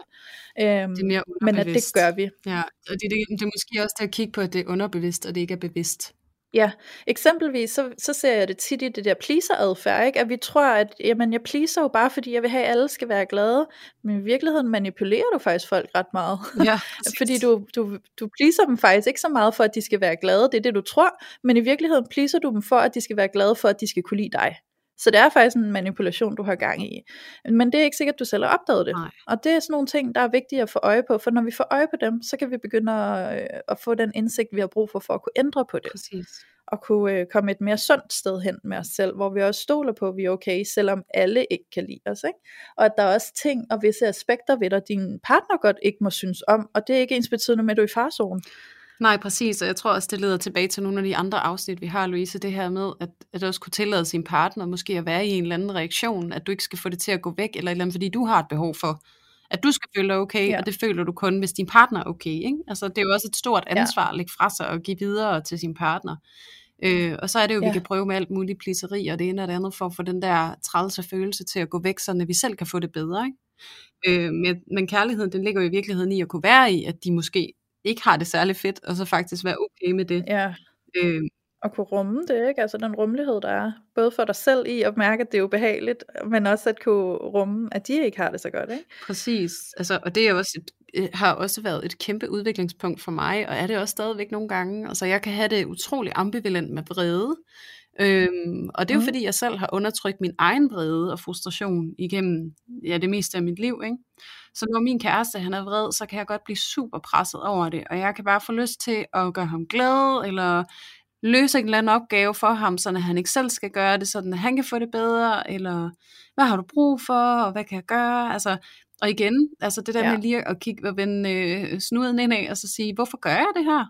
Nej, øhm, det er mere men at det gør vi. Ja, og det, det, det er måske også til at kigge på, at det er underbevidst, og det ikke er bevidst. Ja, eksempelvis så, så ser jeg det tit i det der pleaser-adfærd, ikke? at vi tror, at jamen, jeg pleaser jo bare, fordi jeg vil have, at alle skal være glade, men i virkeligheden manipulerer du faktisk folk ret meget. Ja, fordi du, du, du pleaser dem faktisk ikke så meget for, at de skal være glade, det er det du tror, men i virkeligheden pleaser du dem for, at de skal være glade for, at de skal kunne lide dig. Så det er faktisk en manipulation, du har gang i. Men det er ikke sikkert, at du selv har opdaget det. Nej. Og det er sådan nogle ting, der er vigtige at få øje på, for når vi får øje på dem, så kan vi begynde at, øh, at få den indsigt, vi har brug for, for at kunne ændre på det. Præcis. Og kunne øh, komme et mere sundt sted hen med os selv, hvor vi også stoler på, at vi er okay, selvom alle ikke kan lide os. Ikke? Og at der er også ting og visse aspekter ved dig, din partner godt ikke må synes om, og det er ikke ens betydende med, at du er i farzonen. Nej, præcis, og jeg tror også, det leder tilbage til nogle af de andre afsnit, vi har, Louise, det her med, at, at også kunne tillade sin partner måske at være i en eller anden reaktion, at du ikke skal få det til at gå væk, eller, eller andet, fordi du har et behov for, at du skal føle okay, ja. og det føler du kun, hvis din partner er okay. Ikke? Altså, det er jo også et stort ansvar at lægge fra sig og give videre til sin partner. Øh, og så er det jo. Ja. vi kan prøve med alt muligt plisseri og det ene og det andet, for at få den der trælse følelse til at gå væk, så vi selv kan få det bedre. Ikke? Øh, men, men kærligheden, den ligger jo i virkeligheden i at kunne være i, at de måske ikke har det særlig fedt, og så faktisk være okay med det. Ja, Øh, at kunne rumme det, ikke? Altså den rummelighed, der er. Både for dig selv i at mærke, at det er ubehageligt, men også at kunne rumme, at de ikke har det så godt, ikke? Præcis, altså, og det er også et, øh, har også været et kæmpe udviklingspunkt for mig, og er det også stadigvæk nogle gange. Altså jeg kan have det utrolig ambivalent med vrede, øhm, og det er jo Mhm. fordi, jeg selv har undertrykt min egen vrede og frustration igennem ja, det meste af mit liv. Ikke? Så når min kæreste han er vred, så kan jeg godt blive super presset over det, og jeg kan bare få lyst til at gøre ham glad, eller løse en eller anden opgave for ham, så han ikke selv skal gøre det, sådan at han kan få det bedre, eller hvad har du brug for, og hvad kan jeg gøre? Altså, og igen, altså det der Ja. med lige at kigge og vende øh, snuden indad, og så sige, hvorfor gør jeg det her?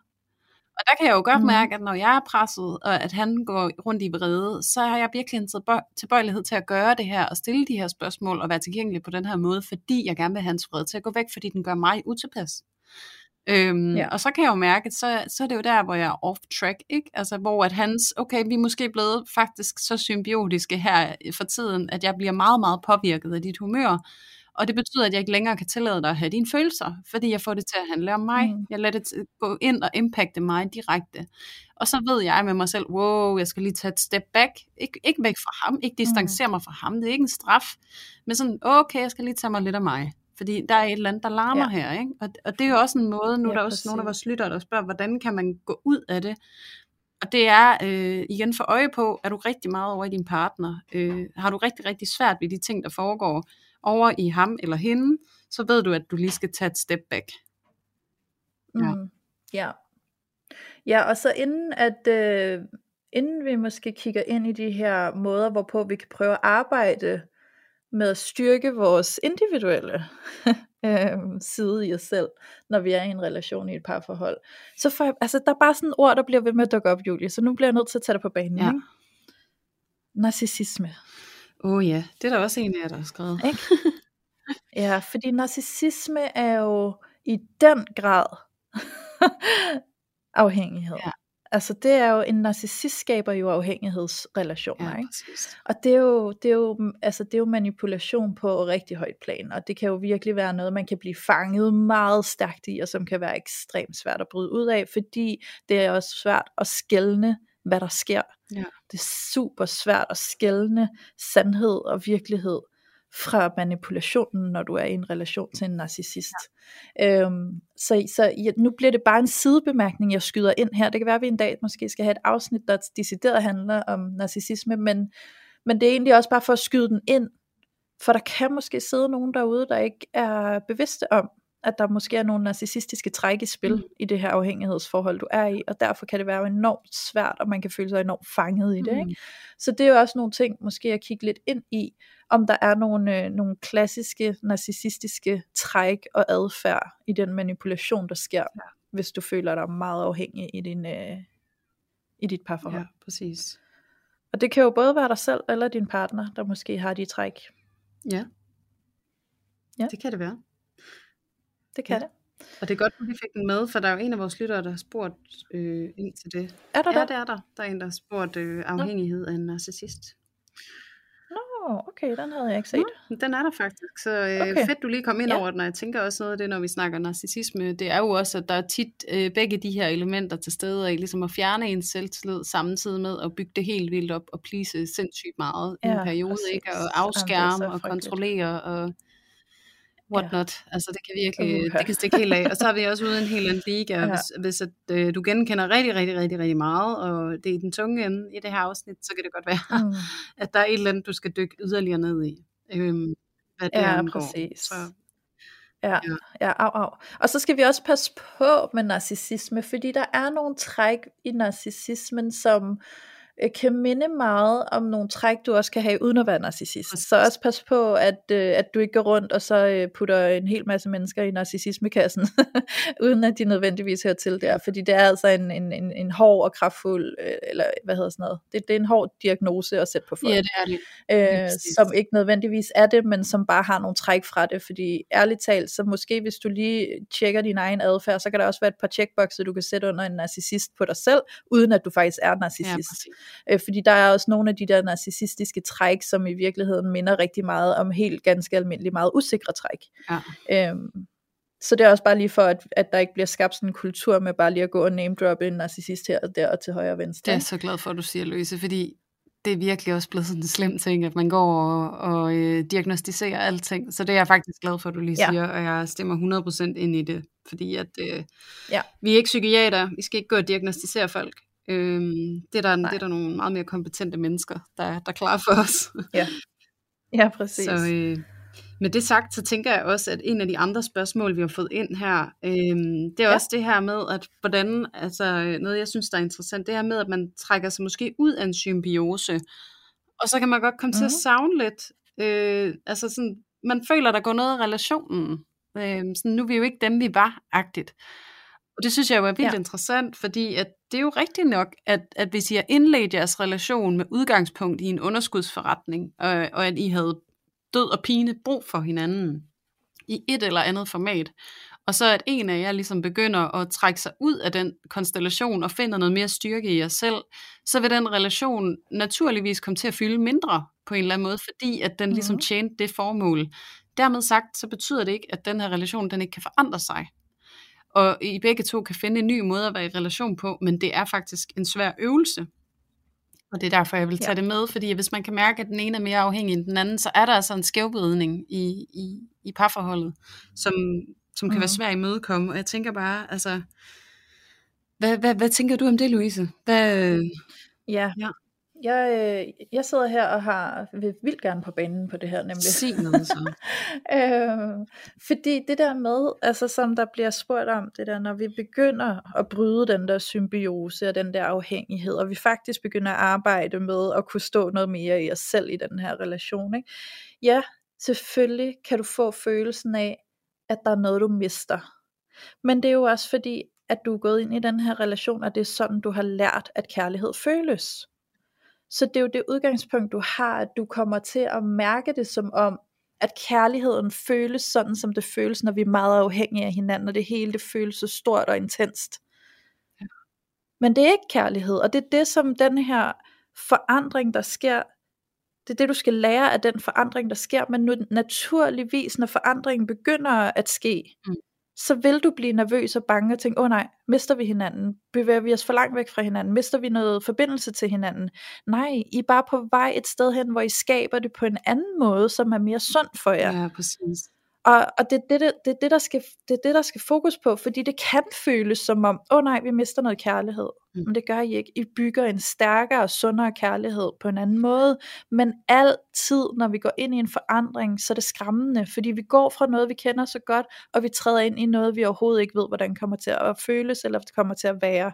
Og der kan jeg jo godt Mhm. mærke, at når jeg er presset, og at han går rundt i vrede, så har jeg virkelig en tilbøj- tilbøjelighed til at gøre det her, og stille de her spørgsmål, og være tilgængelig på den her måde, fordi jeg gerne vil have hans vrede til at gå væk, fordi den gør mig utilpas. Øhm, ja. Og så kan jeg jo mærke, at så, så er det jo der, hvor jeg er off track, ikke? Altså hvor at hans, okay, vi er måske blevet faktisk så symbiotiske her for tiden, at jeg bliver meget, meget påvirket af dit humør, og det betyder, at jeg ikke længere kan tillade dig at have dine følelser, fordi jeg får det til at handle om mig. Mm. Mm. Jeg lader det gå ind og impacte mig direkte. Og så ved jeg med mig selv, wow, jeg skal lige tage et step back. Ik- ikke væk fra ham, ikke distancere mig fra ham, det er ikke en straf, men sådan, okay, jeg skal lige tage mig lidt af mig. Fordi der er et eller andet, der larmer Ja. her. Ikke? Og, og det er jo også en måde, nu Ja, er der også nogle af vores lyttere, der spørger, hvordan kan man gå ud af det? Og det er øh, igen for øje på, er du rigtig meget over i din partner? Øh, har du rigtig, rigtig svært ved de ting, der foregår over i ham eller hende, så ved du, at du lige skal tage et step back. Ja. Mm. Ja. Ja, og så inden at øh, inden vi måske kigger ind i de her måder, hvorpå vi kan prøve at arbejde med at styrke vores individuelle øh, side i os selv, når vi er i en relation i et parforhold. Så for, altså, der er bare sådan et ord, der bliver ved med at dukke op, Julie, så nu bliver jeg nødt til at tage det på banen. Ja. Narcissisme. Åh oh, ja, det er der også en af jer, der har skrevet. Ikke? Ja, fordi narcissisme er jo i den grad afhængighed. Ja. Altså det er jo, en narcissist skaber jo afhængighedsrelationer, Ja, ikke? præcis. Og det er, jo, det, er jo, altså det er jo manipulation på rigtig højt plan, og det kan jo virkelig være noget, man kan blive fanget meget stærkt i, og som kan være ekstremt svært at bryde ud af, fordi det er også svært at skelne, hvad der sker. Ja. Det er super svært at skelne sandhed og virkelighed fra manipulationen, når du er i en relation til en narcissist. Ja. Øhm, så, så ja, nu bliver det bare en sidebemærkning, jeg skyder ind her. Det kan være, at vi en dag måske skal have et afsnit, der decideret handler om narcissisme, men, men det er egentlig også bare for at skyde den ind, for der kan måske sidde nogen derude, der ikke er bevidste om, at der måske er nogle narcissistiske træk i spil mm. i det her afhængighedsforhold, du er i, og derfor kan det være enormt svært, og man kan føle sig enormt fanget i det. Mm. Ikke? Så det er jo også nogle ting, måske at kigge lidt ind i, om der er nogle, øh, nogle klassiske narcissistiske træk og adfærd i den manipulation, der sker, ja. hvis du føler dig meget afhængig i, din, øh, i dit parforhold. Ja, præcis. Og det kan jo både være dig selv eller din partner, der måske har de træk. Ja. Ja. Det kan det være. Det kan Ja. det. Og det er godt, at vi fik den med, for der er jo en af vores lyttere, der har spurgt øh, ind til det. Er der Ja, det? det er der. Der er en, der har spurgt øh, afhængighed af en narcissist. Nå, okay, den havde jeg ikke set. Nå, den er der faktisk. Så øh, Okay. fedt, du lige kom ind Ja. over den, og jeg tænker også noget af det, når vi snakker narcissisme, det er jo også, at der er tit øh, begge de her elementer til stede, i ligesom at fjerne ens selvtillid samtidig med at bygge det helt vildt op og please sindssygt meget i Ja, en periode, præcis. ikke? Og Jamen, afskærme og frygteligt. kontrollere og whatnot. Ja. Altså det kan virkelig, Uha. det kan stikke helt af. Og så har vi også ude en helt anden liga, Ja. ja. hvis, hvis at, øh, du genkender rigtig, rigtig, rigtig, rigtig meget, og det er i den tunge ende i det her afsnit, så kan det godt være, Mm. at der er et eller andet, du skal dykke yderligere ned i. Øhm, hvad det Ja, angår. præcis. Så, Ja, Ja. ja, au, au. Og så skal vi også passe på med narcissisme, fordi der er nogle træk i narcissismen, som øh, kan minde meget om nogle træk, du også kan have uden at være narcissist. Så også pas på, at, øh, at du ikke går rundt og så øh, putter en hel masse mennesker i narcissismekassen, uden at de nødvendigvis hører til der. Fordi det er altså en, en, en, en hård og kraftfuld, øh, eller hvad hedder sådan noget, det, det er en hård diagnose at sætte på folk. Ja, det er det. Øh, som ikke nødvendigvis er det, men som bare har nogle træk fra det. Fordi ærligt talt, så måske hvis du lige tjekker din egen adfærd, så kan der også være et par checkboxer, du kan sætte under en narcissist på dig selv, uden at du faktisk er narcissist. Ja, øh, fordi der er også nogle af de der narcissistiske træk, som i virkeligheden minder rigtig meget om helt ganske almindelige, meget usikre træk. Ja. Øhm, så det er også bare lige for, at, at der ikke bliver skabt sådan en kultur med bare lige at gå og name droppe en narcissist her og der og til højre og venstre. Det er så glad for, at du siger, Louise, fordi det er virkelig også blevet sådan en slem ting, at man går og, og øh, diagnostiserer alting. Så det er jeg faktisk glad for, at du lige siger, ja. og jeg stemmer 100% ind i det. Fordi at øh, ja. vi er ikke psykiater, vi skal ikke gå og diagnostisere folk. Øhm, det, er der, det er der nogle meget mere kompetente mennesker, der, der er klar for os. Ja, ja præcis. Så øh, med det sagt, så tænker jeg også, at en af de andre spørgsmål, vi har fået ind her, øhm, det er ja. også det her med, at hvordan, altså noget jeg synes, der er interessant, det her med, at man trækker sig måske ud af en symbiose, og så kan man godt komme mm-hmm. til at mhm. savne lidt, øh, altså sådan, man føler, der går noget af relationen. Øh, sådan, nu er vi jo ikke dem, vi var-agtigt. Og det synes jeg jo er vildt ja. interessant, fordi at det er jo rigtigt nok, at, at hvis I har indledt jeres relation med udgangspunkt i en underskudsforretning, og, og at I havde død og pine brug for hinanden i et eller andet format, og så at en af jer ligesom begynder at trække sig ud af den konstellation og finder noget mere styrke i jer selv, så vil den relation naturligvis komme til at fylde mindre på en eller anden måde, fordi at den ligesom mhm. tjente det formål. Dermed sagt, så betyder det ikke, at den her relation, den ikke kan forandre sig. Og I begge to kan finde en ny måde at være i relation på, men det er faktisk en svær øvelse. Og det er derfor, jeg vil tage ja. det med, fordi hvis man kan mærke, at den ene er mere afhængig end den anden, så er der altså en skævbedning i, i, i parforholdet, som, som kan mm. være mhm. svær at imødekomme. Og jeg tænker bare, altså, hvad, hvad, hvad tænker du om det, Louise? Hvad, ja. ja. Jeg, øh, jeg sidder her og har vil vildt gerne på banen på det her nemlig. Sig noget så. øh, fordi det der med, altså som der bliver spurgt om, det der, når vi begynder at bryde den der symbiose og den der afhængighed, og vi faktisk begynder at arbejde med at kunne stå noget mere i os selv i den her relation, ikke? ja, selvfølgelig kan du få følelsen af, at der er noget, du mister. Men det er jo også fordi, at du er gået ind i den her relation, og det er sådan, du har lært, at kærlighed føles. Så det er jo det udgangspunkt, du har, at du kommer til at mærke det som om, at kærligheden føles sådan, som det føles, når vi er meget afhængige af hinanden, og det hele det føles så stort og intenst. Men det er ikke kærlighed, og det er det, som den her forandring, der sker, det er det, du skal lære af den forandring, der sker, men nu naturligvis, når forandringen begynder at ske, mm så vil du blive nervøs og bange og tænke, åh oh nej, mister vi hinanden? Bevæger vi os for langt væk fra hinanden? Mister vi noget forbindelse til hinanden? Nej, I er bare på vej et sted hen, hvor I skaber det på en anden måde, som er mere sund for jer. Ja, præcis. Og, og det, er det, det, det, det, der skal, det er det, der skal fokus på, fordi det kan føles som om, åh oh nej, vi mister noget kærlighed. Mm. Men det gør I ikke. I bygger en stærkere og sundere kærlighed på en anden måde. Men altid, når vi går ind i en forandring, så er det skræmmende, fordi vi går fra noget, vi kender så godt, og vi træder ind i noget, vi overhovedet ikke ved, hvordan kommer til at føles, eller det kommer til at være.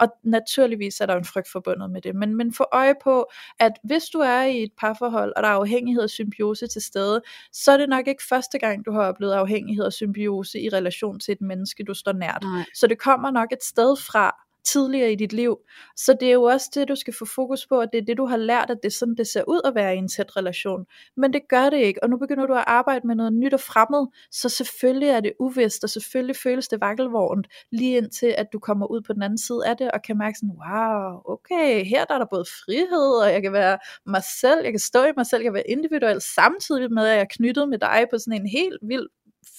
Og naturligvis er der en frygt forbundet med det. Men, men få øje på, at hvis du er i et parforhold, og der er afhængighed og symbiose til stede, så er det nok ikke første gang, du har oplevet afhængighed og symbiose i relation til et menneske, du står nært. Nej. Så det kommer nok et sted fra, tidligere i dit liv. Så det er jo også det, du skal få fokus på, at det er det, du har lært, at det er sådan, det ser ud at være i en tæt relation. Men det gør det ikke, og nu begynder du at arbejde med noget nyt og fremmed, så selvfølgelig er det uvist, og selvfølgelig føles det vakkelvognt, lige indtil at du kommer ud på den anden side af det, og kan mærke sådan, wow, okay, her der er der både frihed, og jeg kan være mig selv, jeg kan stå i mig selv, jeg kan være individuel, samtidig med, at jeg er knyttet med dig på sådan en helt vild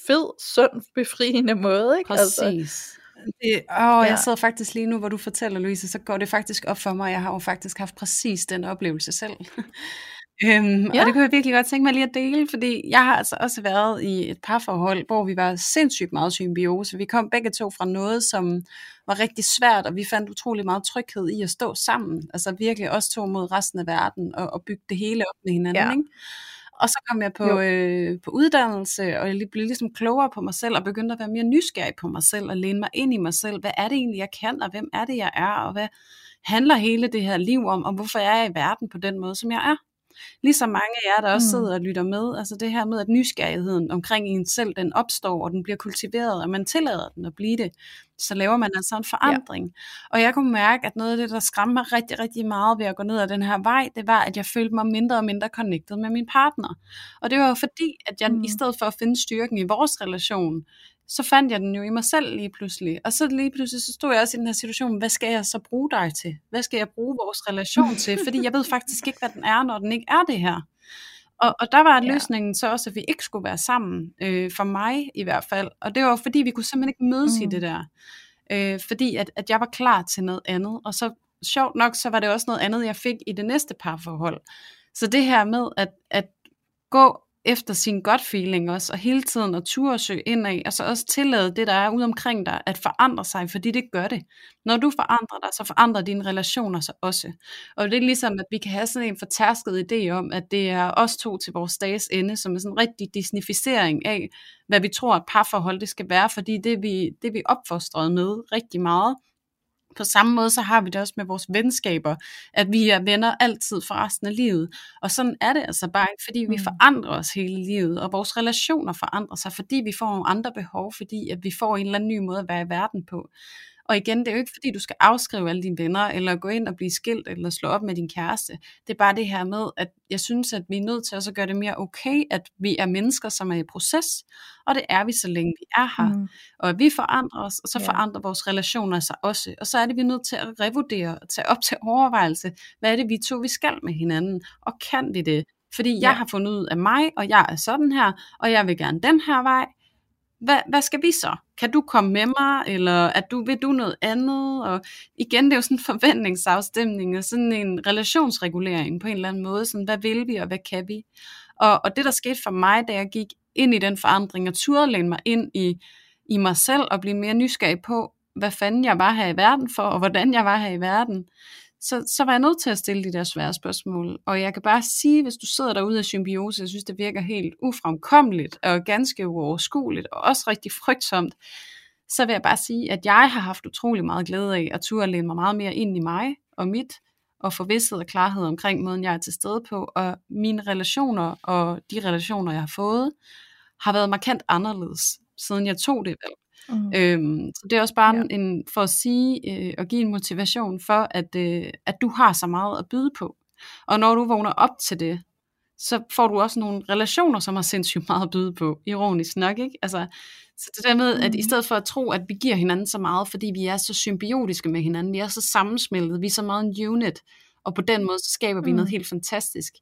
fed, sund, befriende måde. Ikke? Altså, Præcis. Altså, det, åh, ja. jeg sidder faktisk lige nu, hvor du fortæller, Louise, så går det faktisk op for mig, jeg har jo faktisk haft præcis den oplevelse selv. øhm, ja. Og det kunne jeg virkelig godt tænke mig lige at dele, fordi jeg har altså også været i et parforhold, hvor vi var sindssygt meget symbiose. Vi kom begge to fra noget, som var rigtig svært, og vi fandt utrolig meget tryghed i at stå sammen. Altså virkelig også to mod resten af verden, og, og bygge det hele op med hinanden. Ja. Ikke? Og så kom jeg på, øh, på uddannelse, og jeg blev ligesom klogere på mig selv, og begyndte at være mere nysgerrig på mig selv, og læne mig ind i mig selv. Hvad er det egentlig, jeg kan, og hvem er det, jeg er, og hvad handler hele det her liv om, og hvorfor er jeg i verden på den måde, som jeg er? Ligesom mange af jer, der også sidder og lytter med, altså det her med, at nysgerrigheden omkring en selv, den opstår, og den bliver kultiveret, og man tillader den at blive det, så laver man altså en forandring. Ja. Og jeg kunne mærke, at noget af det, der skræmte mig rigtig, rigtig meget ved at gå ned ad den her vej, det var, at jeg følte mig mindre og mindre connected med min partner. Og det var jo fordi, at jeg mm. i stedet for at finde styrken i vores relation, så fandt jeg den jo i mig selv lige pludselig. Og så lige pludselig, så stod jeg også i den her situation, hvad skal jeg så bruge dig til? Hvad skal jeg bruge vores relation til? Fordi jeg ved faktisk ikke, hvad den er, når den ikke er det her. Og, og der var ja. løsningen så også, at vi ikke skulle være sammen, øh, for mig i hvert fald. Og det var fordi, vi kunne simpelthen ikke mødes mm. i det der. Øh, fordi at, at jeg var klar til noget andet. Og så sjovt nok, så var det også noget andet, jeg fik i det næste parforhold. Så det her med at, at gå efter sin gut feeling også, og hele tiden at ture og søge indad, og så også tillade det, der er ude omkring dig, at forandre sig, fordi det gør det. Når du forandrer dig, så forandrer dine relationer sig også. Og det er ligesom, at vi kan have sådan en fortærsket idé om, at det er os to til vores dages ende, som er sådan en rigtig disnificering af, hvad vi tror, at parforhold det skal være, fordi det er vi, det er vi opfostret med rigtig meget. På samme måde så har vi det også med vores venskaber, at vi er venner altid for resten af livet. Og sådan er det altså bare ikke, fordi vi mm. forandrer os hele livet, og vores relationer forandrer sig, fordi vi får nogle andre behov, fordi at vi får en eller anden ny måde at være i verden på. Og igen, det er jo ikke fordi, du skal afskrive alle dine venner, eller gå ind og blive skilt, eller slå op med din kæreste. Det er bare det her med, at jeg synes, at vi er nødt til også at gøre det mere okay, at vi er mennesker, som er i proces, og det er vi, så længe vi er her. Mm. Og at vi forandrer os, og så ja. forandrer vores relationer sig også. Og så er det, vi er nødt til at revurdere, og tage op til overvejelse, hvad er det, vi to vi skal med hinanden, og kan vi det? Fordi jeg ja. har fundet ud af mig, og jeg er sådan her, og jeg vil gerne den her vej, hvad, hvad skal vi så? Kan du komme med mig, eller at du, vil du noget andet? Og igen, det er jo sådan en forventningsafstemning, og sådan en relationsregulering på en eller anden måde. Sådan, hvad vil vi, og hvad kan vi? Og, og det, der skete for mig, da jeg gik ind i den forandring, og turde læne mig ind i, i mig selv, og blive mere nysgerrig på, hvad fanden jeg var her i verden for, og hvordan jeg var her i verden, så, så var jeg nødt til at stille de der svære spørgsmål. Og jeg kan bare sige, hvis du sidder derude af symbiose, jeg synes, det virker helt ufremkommeligt og ganske uoverskueligt og også rigtig frygtsomt, så vil jeg bare sige, at jeg har haft utrolig meget glæde af at turde læne mig meget mere ind i mig og mit, og få vidsthed og klarhed omkring måden, jeg er til stede på, og mine relationer og de relationer, jeg har fået, har været markant anderledes, siden jeg tog det valg. Mm. Øhm, så det er også bare ja. en, for at sige øh, og give en motivation for, at, øh, at du har så meget at byde på. Og når du vågner op til det, så får du også nogle relationer, som har sindssygt meget at byde på, ironisk nok, ikke? Altså, så det der med, at i mm. stedet for at tro, at vi giver hinanden så meget, fordi vi er så symbiotiske med hinanden, vi er så sammensmeltet, vi er så meget en unit, og på den måde, så skaber vi mm. noget helt fantastisk.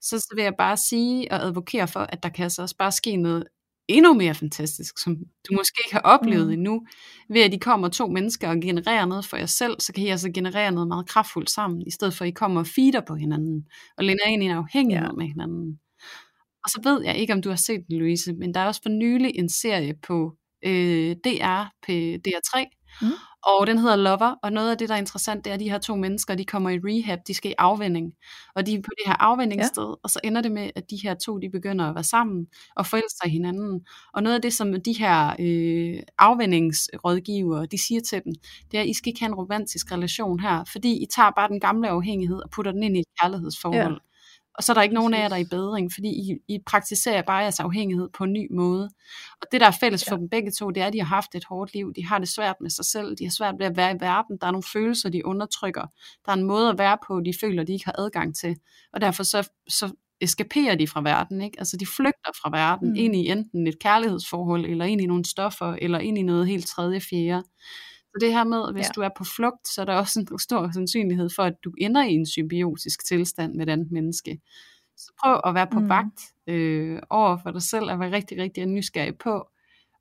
Så, så vil jeg bare sige og advokere for, at der kan altså også bare ske noget endnu mere fantastisk, som du måske ikke har oplevet mm. endnu, ved at I kommer to mennesker og genererer noget for jer selv, så kan I altså generere noget meget kraftfuldt sammen, i stedet for at I kommer og feeder på hinanden, og lænder ind i en afhængighed ja. med hinanden. Og så ved jeg ikke, om du har set den, Louise, men der er også for nylig en serie på øh, DR, på DR3, mm. Og den hedder Lover, og noget af det, der er interessant, det er, at de her to mennesker, de kommer i rehab, de skal i afvending. Og de er på det her afvendingssted, ja. og så ender det med, at de her to, de begynder at være sammen og forelske sig hinanden. Og noget af det, som de her øh, afvendingsrådgivere, de siger til dem, det er, at I skal ikke have en romantisk relation her, fordi I tager bare den gamle afhængighed og putter den ind i et kærlighedsforhold. Ja og så er der ikke nogen af jer, der er i bedring, fordi I, I praktiserer bare jeres afhængighed på en ny måde. Og det, der er fælles ja. for dem begge to, det er, at de har haft et hårdt liv. De har det svært med sig selv. De har svært ved at være i verden. Der er nogle følelser, de undertrykker. Der er en måde at være på, de føler, de ikke har adgang til. Og derfor så, så eskaperer de fra verden. Ikke? Altså de flygter fra verden mm. ind i enten et kærlighedsforhold, eller ind i nogle stoffer, eller ind i noget helt tredje, fjerde. Så det her med, at hvis ja. du er på flugt, så er der også en stor sandsynlighed for, at du ender i en symbiotisk tilstand med den menneske. Så prøv at være på mm. vagt øh, over for dig selv, og være rigtig, rigtig nysgerrig på,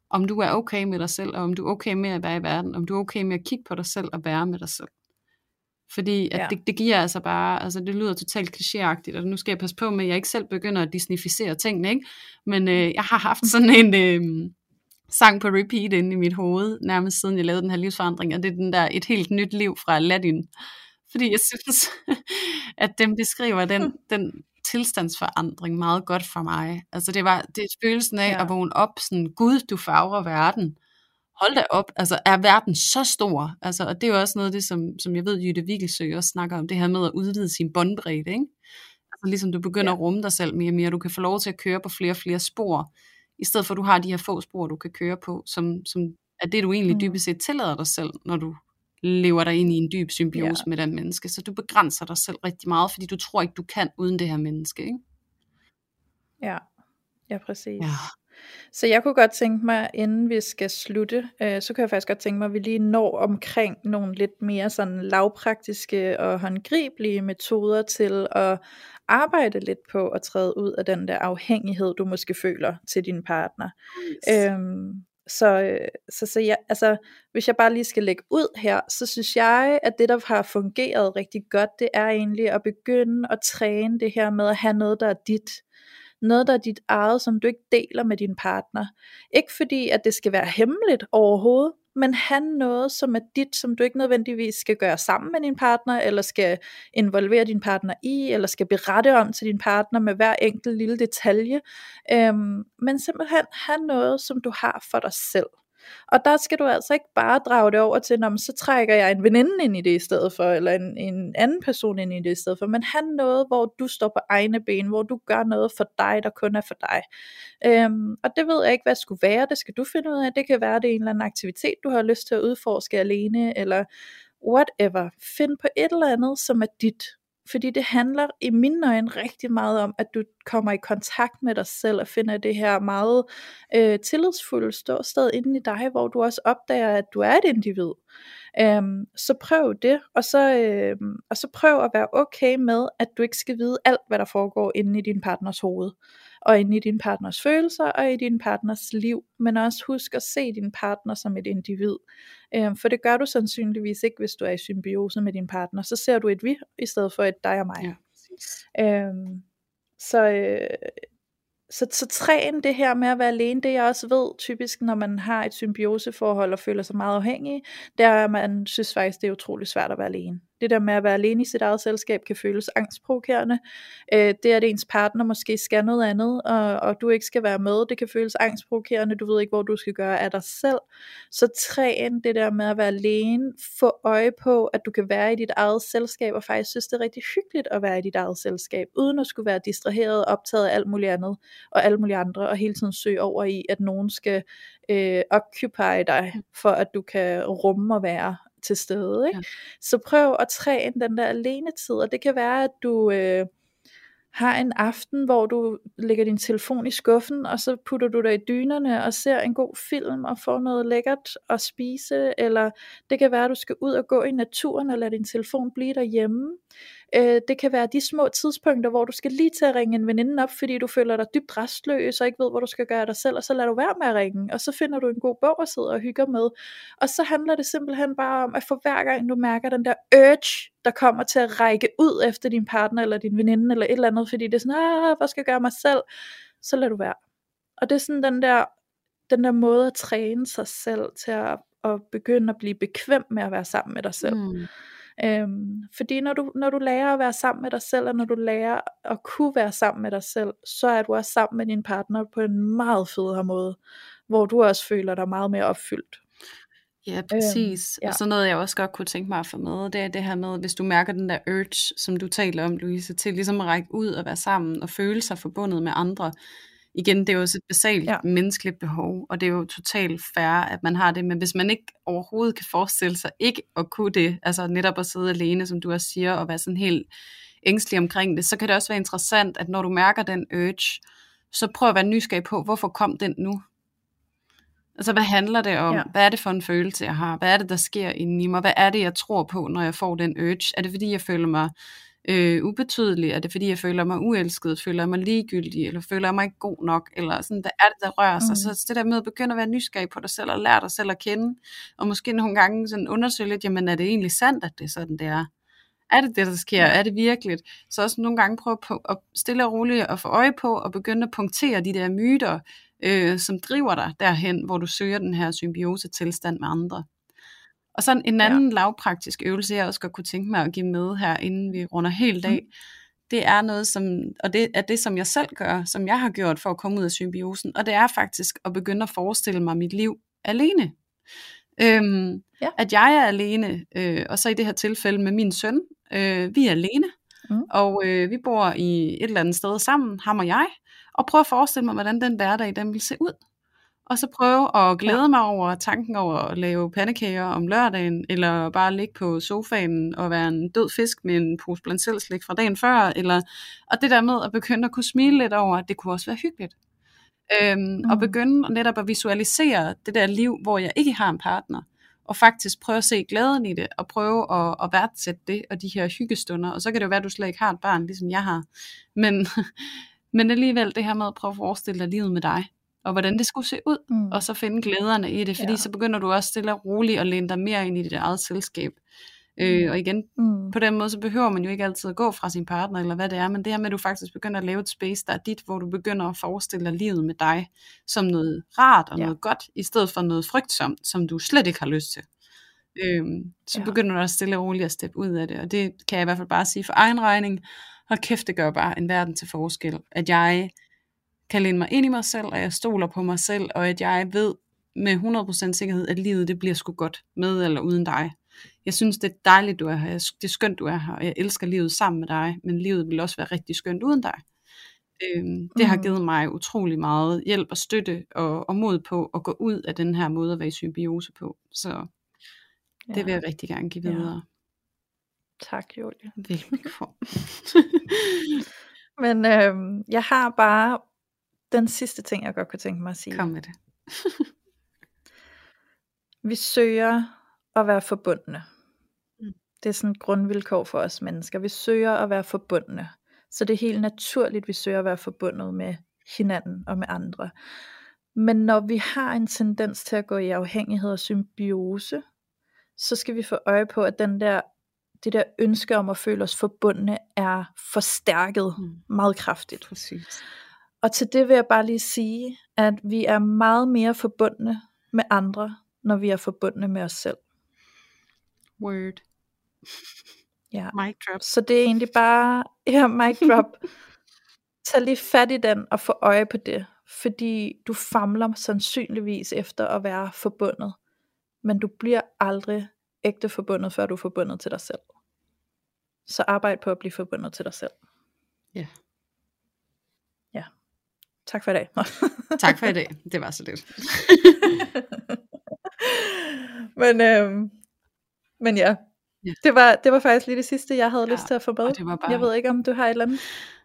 om du er okay med dig selv, og om du er okay med at være i verden, om du er okay med at kigge på dig selv og være med dig selv. Fordi at ja. det, det giver altså bare, altså det lyder totalt klichéagtigt, og nu skal jeg passe på med, at jeg ikke selv begynder at disnificere tingene, ikke? men øh, jeg har haft sådan en, øh, sang på repeat inde i mit hoved, nærmest siden jeg lavede den her livsforandring, og det er den der Et helt nyt liv fra Aladdin. Fordi jeg synes, at den beskriver den, den tilstandsforandring meget godt for mig. Altså det var det er følelsen af Ja. at vågne op sådan, Gud, du farver verden. Hold da op, altså er verden så stor? Altså, og det er jo også noget af det, som, som jeg ved, Jytte Vigelsø også snakker om, det her med at udvide sin båndbredde, ikke? Altså ligesom du begynder Ja. at rumme dig selv mere og mere, du kan få lov til at køre på flere og flere spor, i stedet for at du har de her få spor, du kan køre på, som, som er det, du egentlig Mm. dybest set tillader dig selv, når du lever dig ind i en dyb symbiose Ja. med den menneske. Så du begrænser dig selv rigtig meget, fordi du tror ikke, du kan uden det her menneske. Ikke? Ja, ja præcis. Ja. Så jeg kunne godt tænke mig, inden vi skal slutte, øh, så kan jeg faktisk godt tænke mig, at vi lige når omkring nogle lidt mere sådan lavpraktiske og håndgribelige metoder til at arbejde lidt på at træde ud af den der afhængighed, du måske føler til din partner. Øhm, så, øh, så, så jeg, altså, hvis jeg bare lige skal lægge ud her, så synes jeg, at det, der har fungeret rigtig godt, det er egentlig at begynde at træne det her med at have noget, der er dit. Noget, der er dit eget, som du ikke deler med din partner. Ikke fordi, at det skal være hemmeligt overhovedet, men han noget, som er dit, som du ikke nødvendigvis skal gøre sammen med din partner, eller skal involvere din partner i, eller skal berette om til din partner med hver enkelt lille detalje. Øhm, men simpelthen have noget, som du har for dig selv. Og der skal du altså ikke bare drage det over til, når så trækker jeg en veninde ind i det i stedet for, eller en, en anden person ind i det i stedet for, men have noget, hvor du står på egne ben, hvor du gør noget for dig, der kun er for dig. Øhm, og det ved jeg ikke, hvad det skulle være, det skal du finde ud af. Det kan være, det er en eller anden aktivitet, du har lyst til at udforske alene, eller whatever. Find på et eller andet, som er dit. Fordi det handler i mine øjne rigtig meget om, at du kommer i kontakt med dig selv og finder det her meget øh, tillidsfulde ståsted inde i dig, hvor du også opdager, at du er et individ. Øhm, så prøv det, og så, øh, og så prøv at være okay med, at du ikke skal vide alt, hvad der foregår inde i din partners hoved, og inde i din partners følelser, og i din partners liv, men også husk at se din partner som et individ. Øhm, for det gør du sandsynligvis ikke, hvis du er i symbiose med din partner. Så ser du et vi, i stedet for et dig og mig. Ja, præcis. Øhm, så, øh, så, så træn det her med at være alene, det jeg også ved typisk, når man har et symbioseforhold og føler sig meget afhængig, det er, at man synes faktisk, det er utrolig svært at være alene. Det der med at være alene i sit eget selskab kan føles angstprovokerende. Øh, det at ens partner måske skal noget andet, og, og du ikke skal være med, det kan føles angstprovokerende. Du ved ikke, hvor du skal gøre af dig selv. Så træn det der med at være alene. Få øje på, at du kan være i dit eget selskab, og faktisk synes, det er rigtig hyggeligt at være i dit eget selskab, uden at skulle være distraheret, optaget af alt muligt andet, og alle mulige andre, og hele tiden søge over i, at nogen skal øh, occupy dig, for at du kan rumme og være til stede. Ikke? Ja. Så prøv at træne den der alenetid, og det kan være, at du øh, har en aften, hvor du lægger din telefon i skuffen, og så putter du dig i dynerne og ser en god film og får noget lækkert at spise, eller det kan være, at du skal ud og gå i naturen og lade din telefon blive derhjemme. Øh, det kan være de små tidspunkter, hvor du skal lige til at ringe en veninde op, fordi du føler dig dybt restløs og ikke ved, hvor du skal gøre dig selv, og så lader du være med at ringe, og så finder du en god bog at sidde og hygge med. Og så handler det simpelthen bare om, at for hver gang du mærker den der urge, der kommer til at række ud efter din partner eller din veninde eller et eller andet, fordi det er sådan, ah, hvad skal jeg gøre mig selv? Så lader du være. Og det er sådan den der, den der måde at træne sig selv til at, at begynde at blive bekvem med at være sammen med dig selv. Mm. Øhm, fordi når du, når du lærer at være sammen med dig selv, og når du lærer at kunne være sammen med dig selv, så er du også sammen med din partner på en meget federe måde, hvor du også føler dig meget mere opfyldt. Ja, præcis. ja. Og så noget, jeg også godt kunne tænke mig at få med, det er det her med, hvis du mærker den der urge, som du taler om, Louise, til ligesom at række ud og være sammen og føle sig forbundet med andre. Igen, det er jo også et basalt Ja. menneskeligt behov, og det er jo totalt fair, at man har det, men hvis man ikke overhovedet kan forestille sig ikke at kunne det, altså netop at sidde alene, som du også siger, og være sådan helt ængstelig omkring det, så kan det også være interessant, at når du mærker den urge, så prøv at være nysgerrig på, hvorfor kom den nu? Altså, hvad handler det om? Ja. Hvad er det for en følelse, jeg har? Hvad er det, der sker inde i mig? Hvad er det, jeg tror på, når jeg får den urge? Er det, fordi jeg føler mig øh, ubetydelig? Er det, fordi jeg føler mig uelsket? Føler jeg mig ligegyldig? Eller føler jeg mig ikke god nok? Eller sådan, hvad er det, der rører sig? Mm. Så det der med at begynde at være nysgerrig på dig selv, og lære dig selv at kende, og måske nogle gange sådan undersøge lidt, jamen er det egentlig sandt, at det er sådan, det er? Er det det, der sker? Er det virkeligt? Så også nogle gange prøve at stille og roligt at få øje på, og begynde at punktere de der myter, øh, som driver dig derhen, hvor du søger den her symbiose tilstand med andre. Og så en anden ja. lavpraktisk øvelse, jeg også godt kunne tænke mig at give med her, inden vi runder helt af, mm. det er noget, som, og det er det, som jeg selv gør, som jeg har gjort for at komme ud af symbiosen, og det er faktisk at begynde at forestille mig mit liv alene. Øhm, ja. At jeg er alene, øh, og så i det her tilfælde med min søn, øh, vi er alene, mm. og øh, vi bor i et eller andet sted sammen, ham og jeg, og prøver at forestille mig, hvordan den hverdag den vil se ud og så prøve at glæde ja. mig over tanken over at lave pandekager om lørdagen, eller bare ligge på sofaen og være en død fisk med en pose blandt slik fra dagen før, eller, og det der med at begynde at kunne smile lidt over, at det kunne også være hyggeligt. Øhm, mm. Og begynde netop at visualisere det der liv, hvor jeg ikke har en partner, og faktisk prøve at se glæden i det, og prøve at, at værdsætte det, og de her hyggestunder, og så kan det jo være, at du slet ikke har et barn, ligesom jeg har, men, men alligevel det her med at prøve at forestille dig livet med dig, og hvordan det skulle se ud, mm. og så finde glæderne i det, fordi ja. så begynder du også stille og roligt at læne dig mere ind i dit eget selskab. Øh, mm. Og igen, mm. på den måde, så behøver man jo ikke altid at gå fra sin partner, eller hvad det er, men det her med, at du faktisk begynder at lave et space, der er dit, hvor du begynder at forestille dig livet med dig, som noget rart og ja. noget godt, i stedet for noget frygtsomt, som du slet ikke har lyst til. Øh, så ja. begynder du også stille og roligt at steppe ud af det, og det kan jeg i hvert fald bare sige for egen regning, og kæft, det gør bare en verden til forskel, at jeg kan læne mig ind i mig selv, og jeg stoler på mig selv, og at jeg ved med 100% sikkerhed, at livet det bliver sgu godt med eller uden dig. Jeg synes, det er dejligt, du er her. Det er skønt, du er her, og jeg elsker livet sammen med dig, men livet vil også være rigtig skønt uden dig. Øhm, det har mm. givet mig utrolig meget hjælp og støtte og, og mod på at gå ud af den her måde at være i symbiose på. Så det ja. vil jeg rigtig gerne give videre. Ja. Tak, Julie. Velbekomme. Men øhm, jeg har bare den sidste ting, jeg godt kunne tænke mig at sige. Kom med det. vi søger at være forbundne. Mm. Det er sådan et grundvilkår for os mennesker. Vi søger at være forbundne. Så det er helt naturligt, at vi søger at være forbundet med hinanden og med andre. Men når vi har en tendens til at gå i afhængighed og symbiose, så skal vi få øje på, at den der, det der ønske om at føle os forbundne er forstærket mm. meget kraftigt. Præcis. Og til det vil jeg bare lige sige, at vi er meget mere forbundne med andre, når vi er forbundne med os selv. Word. Ja. Mic drop. Så det er egentlig bare, ja, mic drop. Tag lige fat i den og få øje på det. Fordi du famler sandsynligvis efter at være forbundet. Men du bliver aldrig ægte forbundet, før du er forbundet til dig selv. Så arbejd på at blive forbundet til dig selv. Ja. Yeah. Tak for i dag. tak for i dag. Det var så lidt. men, øhm, men ja, ja. Det, var, det var faktisk lige det sidste, jeg havde ja, lyst til at få med. Det var bare... Jeg ved ikke, om du har et eller andet.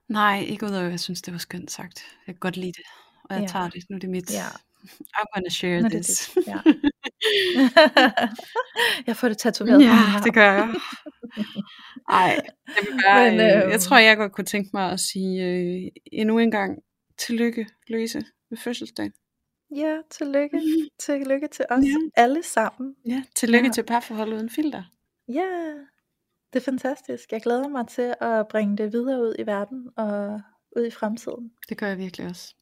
Nej, ikke udover, jeg synes, det var skønt sagt. Jeg kan godt lide det, og jeg ja. tager det. Nu er det mit. Ja. I'm gonna share nu this. Det, ja. jeg får det tatoveret. Ja, det gør jeg. Ej, jeg, bare, Men, øh, jeg tror, jeg godt kunne tænke mig at sige øh, endnu en gang Tillykke, Louise, med fødselsdagen. Ja, tillykke. Mm. Tillykke til os ja. alle sammen. Ja, tillykke ja. til parforhold uden filter. Ja, det er fantastisk. Jeg glæder mig til at bringe det videre ud i verden og ud i fremtiden. Det gør jeg virkelig også.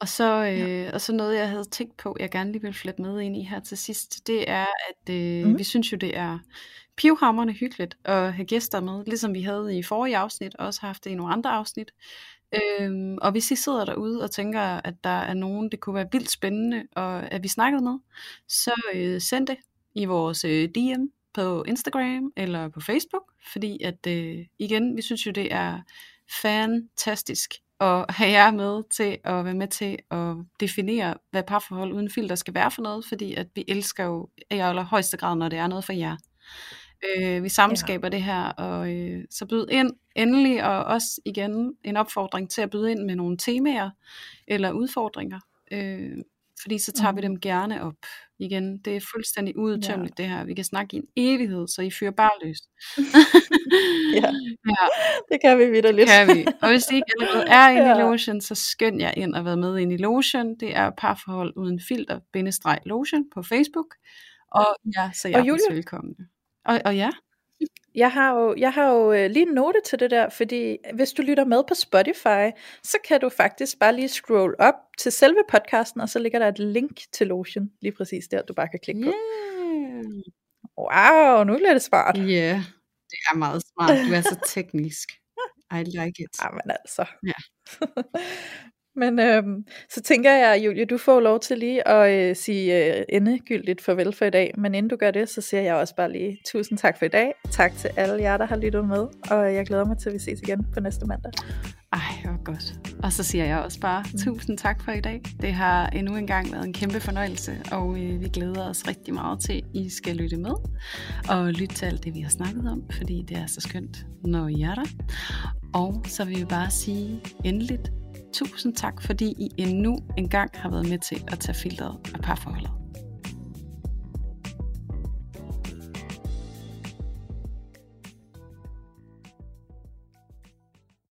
Og så, øh, ja. og så noget, jeg havde tænkt på, jeg gerne lige vil flette med ind i her til sidst, det er, at øh, mm. vi synes jo, det er pivhammerne hyggeligt at have gæster med, ligesom vi havde i forrige afsnit, og også haft det i nogle andre afsnit. Øhm, og hvis I sidder derude og tænker, at der er nogen, det kunne være vildt spændende, og at vi snakkede med, så øh, send det i vores øh, DM på Instagram eller på Facebook, fordi at øh, igen, vi synes jo, det er fantastisk at have jer med til at være med til at definere, hvad parforhold uden filter skal være for noget, fordi at vi elsker jo i allerhøjeste grad, når det er noget for jer. Øh, vi samskaber ja. det her, og øh, så byd ind endelig, og også igen en opfordring til at byde ind med nogle temaer eller udfordringer, øh, fordi så tager mm. vi dem gerne op igen. Det er fuldstændig udtømmeligt ja. det her. Vi kan snakke i en evighed, så I fyrer bare løs. ja. ja, det kan vi vidt lidt. kan vi. Og hvis I ikke allerede er inde ja. i Lotion, så skynd jer ind og være med ind i Lotion. Det er parforhold uden filter, bindestreg Lotion på Facebook. Og ja, så jeg er velkommen. Og, og ja. Jeg har jo, jeg har jo øh, lige en note til det der, fordi hvis du lytter med på Spotify, så kan du faktisk bare lige scroll op til selve podcasten, og så ligger der et link til Lotion, lige præcis der, du bare kan klikke på. Yeah. Wow, nu bliver det smart. Ja, yeah. det er meget smart. Du er så teknisk. I like it. Jamen altså. Ja. Men øhm, så tænker jeg, Julie, du får lov til lige at øh, sige øh, endegyldigt farvel for i dag. Men inden du gør det, så siger jeg også bare lige tusind tak for i dag. Tak til alle jer, der har lyttet med. Og jeg glæder mig til, at vi ses igen på næste mandag. Ej, hvor godt. Og så siger jeg også bare mm. tusind tak for i dag. Det har endnu engang været en kæmpe fornøjelse, og øh, vi glæder os rigtig meget til, at I skal lytte med. Og lytte til alt det, vi har snakket om, fordi det er så skønt, når I er der. Og så vil vi bare sige endeligt tusind tak, fordi I endnu engang har været med til at tage filteret af parforholdet.